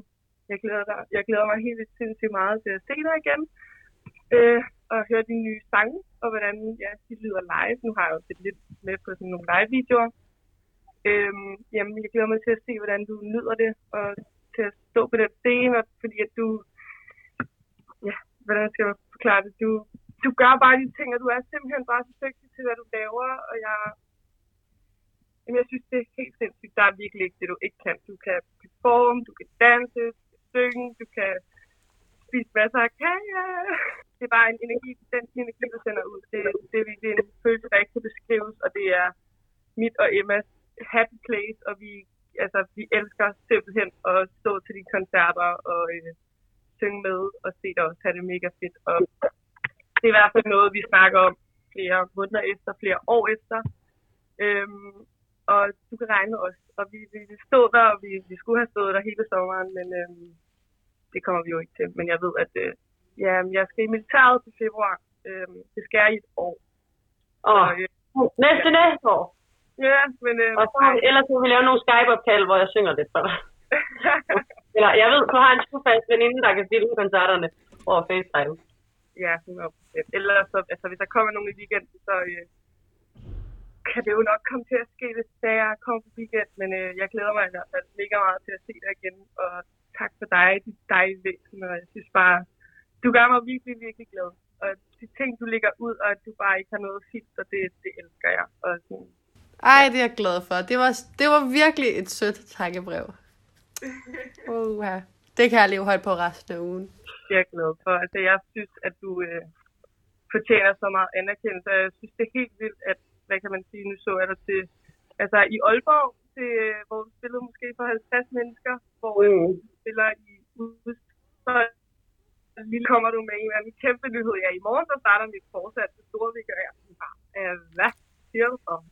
jeg, glæder dig, jeg glæder mig helt vildt sindssygt meget til at se dig igen, øh, og høre dine nye sange, og hvordan ja, de lyder live. Nu har jeg jo set lidt med på sådan nogle live-videoer. Øhm, jamen, jeg glæder mig til at se, hvordan du nyder det, og til at stå på den scene, og fordi at du, ja, hvordan skal jeg forklare det, du, du gør bare de ting, og du er simpelthen bare så dygtig til, hvad du laver, og jeg, jamen, jeg synes, det er helt sindssygt. Der er virkelig ikke det, du ikke kan. Du kan performe, du kan danse, synge, du kan spise masser af kage. Det er bare en energi, den energi, du sender ud. Det, det er virkelig en følelse, der ikke kan beskrives, og det er mit og Emmas happy place, og vi, altså, vi elsker simpelthen at stå til de koncerter og øh, synge med og se dig også have det mega fedt. Og det er i hvert fald noget, vi snakker om flere måneder efter, flere år efter. Øhm, og du kan regne med os. Og vi, vi, vi stod der, og vi, vi skulle have stået der hele sommeren, men øhm, det kommer vi jo ikke til. Men jeg ved, at øh, ja, jeg skal i militæret til februar. Øhm, det skal jeg i et år. Og øh, næste næste år. ja, men øh, Og så, ellers må vi lave nogle Skype-opkald, hvor jeg synger lidt for dig. Eller jeg ved, du har en trofast veninde, der kan stille koncerterne over FaceTime. ja, 100%. Ellers, så, altså, hvis der kommer nogen i weekenden, så øh, kan det jo nok komme til at ske, hvis jeg kommer på weekend. Men øh, jeg glæder mig i hvert fald mega meget til at se dig igen. Og tak for dig, dit dejlige væsen. Og jeg synes bare, du gør mig virkelig, virkelig glad. Og de ting, du lægger ud, og at du bare ikke har noget filter, det, det elsker jeg. Og sådan, Ej, det er jeg glad for. Det var, det var virkelig et sødt takkebrev. Uh, ja. Det kan jeg leve højt på resten af ugen. det er jeg glad for. Altså, jeg synes, at du øh, fortjener så meget anerkendelse. og Jeg synes, det er helt vildt, at, hvad kan man sige, nu så jeg dig til, altså i Aalborg, til, øh, hvor du spillede måske for 50 mennesker, hvor mm. du spiller i udsolgt. Lige kommer du med en eller anden kæmpe nyhed. Ja, i morgen så starter mit fortsat til Storvik, og jeg er sådan bare, øh, hvad siger du så?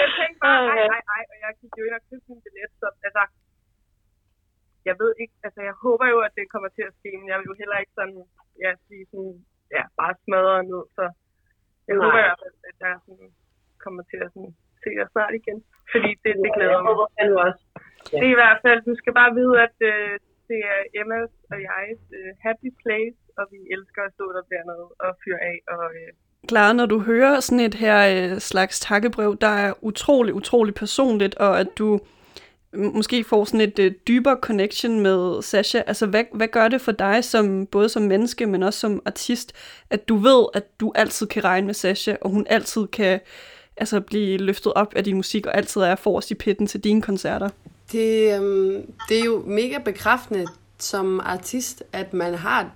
jeg tænkte bare, ej, ej, ej, og jeg gik jo ind og købte min billet, så altså, jeg ved ikke, altså jeg håber jo, at det kommer til at ske, men jeg vil jo heller ikke sådan, ja, sige sådan, ja, bare smadre ned, så jeg Nej. håber i hvert fald, at jeg sådan, kommer til at sådan, se dig snart igen, fordi det, det glæder jeg mig. håber fandme også. Det er i hvert fald, du skal bare vide, at øh, det er Emmas og jegs øh, happy place, og vi elsker at stå der dernede og fyre af, og øh, Clara, når du hører sådan et her øh, slags takkebrev, der er utrolig, utrolig personligt, og at du måske får sådan et øh, dybere connection med Sasha. Altså, hvad, hvad gør det for dig, som både som menneske, men også som artist, at du ved, at du altid kan regne med Sasha, og hun altid kan altså, blive løftet op af din musik, og altid er forrest i pitten til dine koncerter? Det, øhm, det er jo mega bekræftende som artist, at man har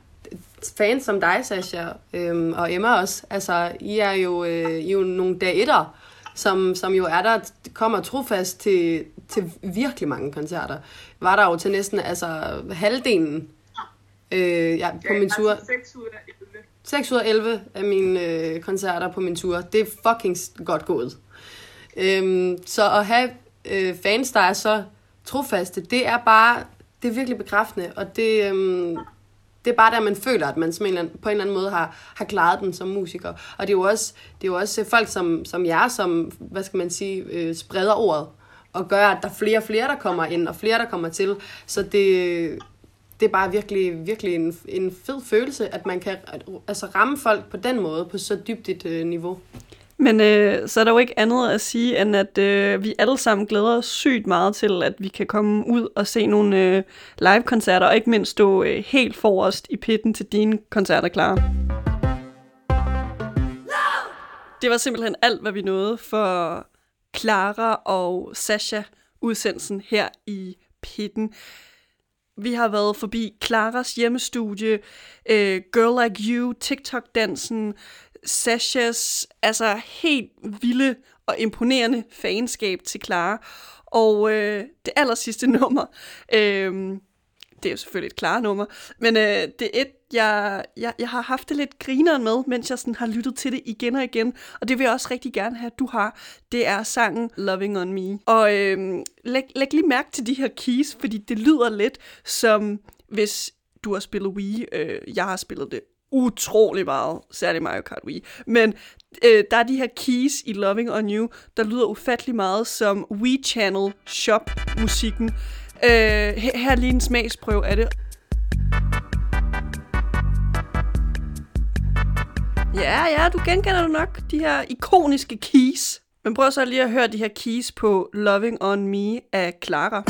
fans som dig, Sasha, øhm, og Emma også. Altså, I er jo, øh, I er jo nogle dag etter, som, som jo er der, kommer trofast til, til virkelig mange koncerter. Var der jo til næsten altså, halvdelen øh, ja, på min tur. 6 ud af 11. 6 ud af 11 af mine øh, koncerter på min tur. Det er fucking godt gået. Øhm, så at have øh, fans, der er så trofaste, det er bare, det er virkelig bekræftende, og det, øhm, det er bare der, man føler, at man som en eller anden, på en eller anden måde har, har klaret den som musiker. Og det er jo også, det er jo også øh, folk som, som jer, som, hvad skal man sige, øh, spreder ordet, og gør, at der er flere og flere, der kommer ind, og flere, der kommer til. Så det, det er bare virkelig, virkelig en, en fed følelse, at man kan altså, ramme folk på den måde, på så dybt et øh, niveau. Men øh, så er der jo ikke andet at sige, end at øh, vi alle sammen glæder os sygt meget til, at vi kan komme ud og se nogle øh, live-koncerter, og ikke mindst stå øh, helt forrest i pitten til dine koncerter, klar. Det var simpelthen alt, hvad vi nåede for Clara og Sasha udsendelsen her i pitten. Vi har været forbi Claras hjemmestudie, øh, Girl Like You, TikTok-dansen, Sashas altså helt vilde og imponerende fanskab til Clara. Og øh, det aller sidste nummer, øh, det er jo selvfølgelig et klare nummer, men øh, det er et, jeg, jeg, jeg har haft det lidt grineren med, mens jeg sådan har lyttet til det igen og igen, og det vil jeg også rigtig gerne have, at du har. Det er sangen Loving On Me. Og øh, læg, læg lige mærke til de her keys, fordi det lyder lidt som, hvis du har spillet Wii, øh, jeg har spillet det utrolig meget, særligt Mario Kart Wii. Men øh, der er de her keys i Loving On You, der lyder ufattelig meget som Wii Channel Shop musikken. Øh, her, er lige en smagsprøve af det. Ja, ja, du genkender du nok de her ikoniske keys. Men prøv så lige at høre de her keys på Loving On Me af Clara.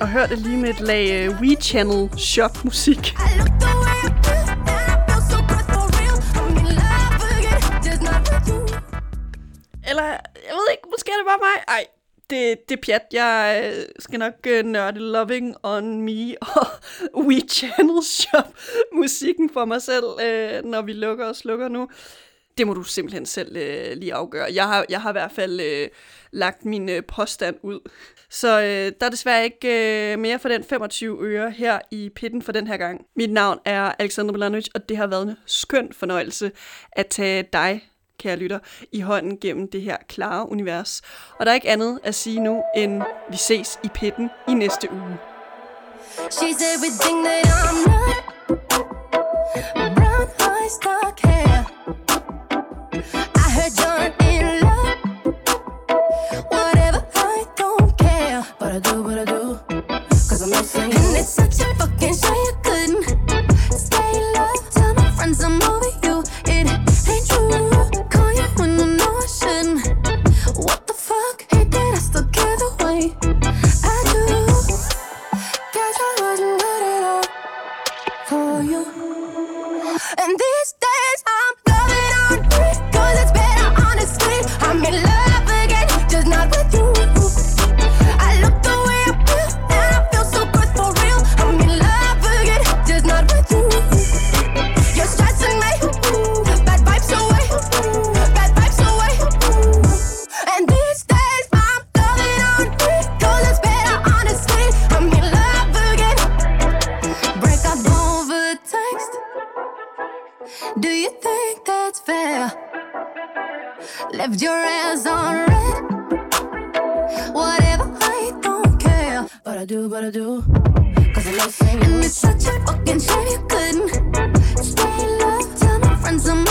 Og hør det lige med et lag We Channel Shop musik. Eller, jeg ved ikke, måske er det bare mig. Ej, det, det er pjat. Jeg øh, skal nok uh, nørde Loving On Me og We Channel Shop musikken for mig selv, uh, når vi lukker og slukker nu. Det må du simpelthen selv øh, lige afgøre. Jeg har, jeg har i hvert fald øh, lagt min øh, påstand ud. Så øh, der er desværre ikke øh, mere for den 25 øre her i pitten for den her gang. Mit navn er Alexander Milanovic, og det har været en skøn fornøjelse at tage dig, kære lytter, i hånden gennem det her klare univers. Og der er ikke andet at sige nu, end vi ses i pitten i næste uge. She's everything that I'm not. Brown eyes, dark what I do, what I do. Cause I'm no singing. And it's such a do, but I do. Cause I love singing. And it's such a fucking shame you couldn't stay in love. Tell my friends I'm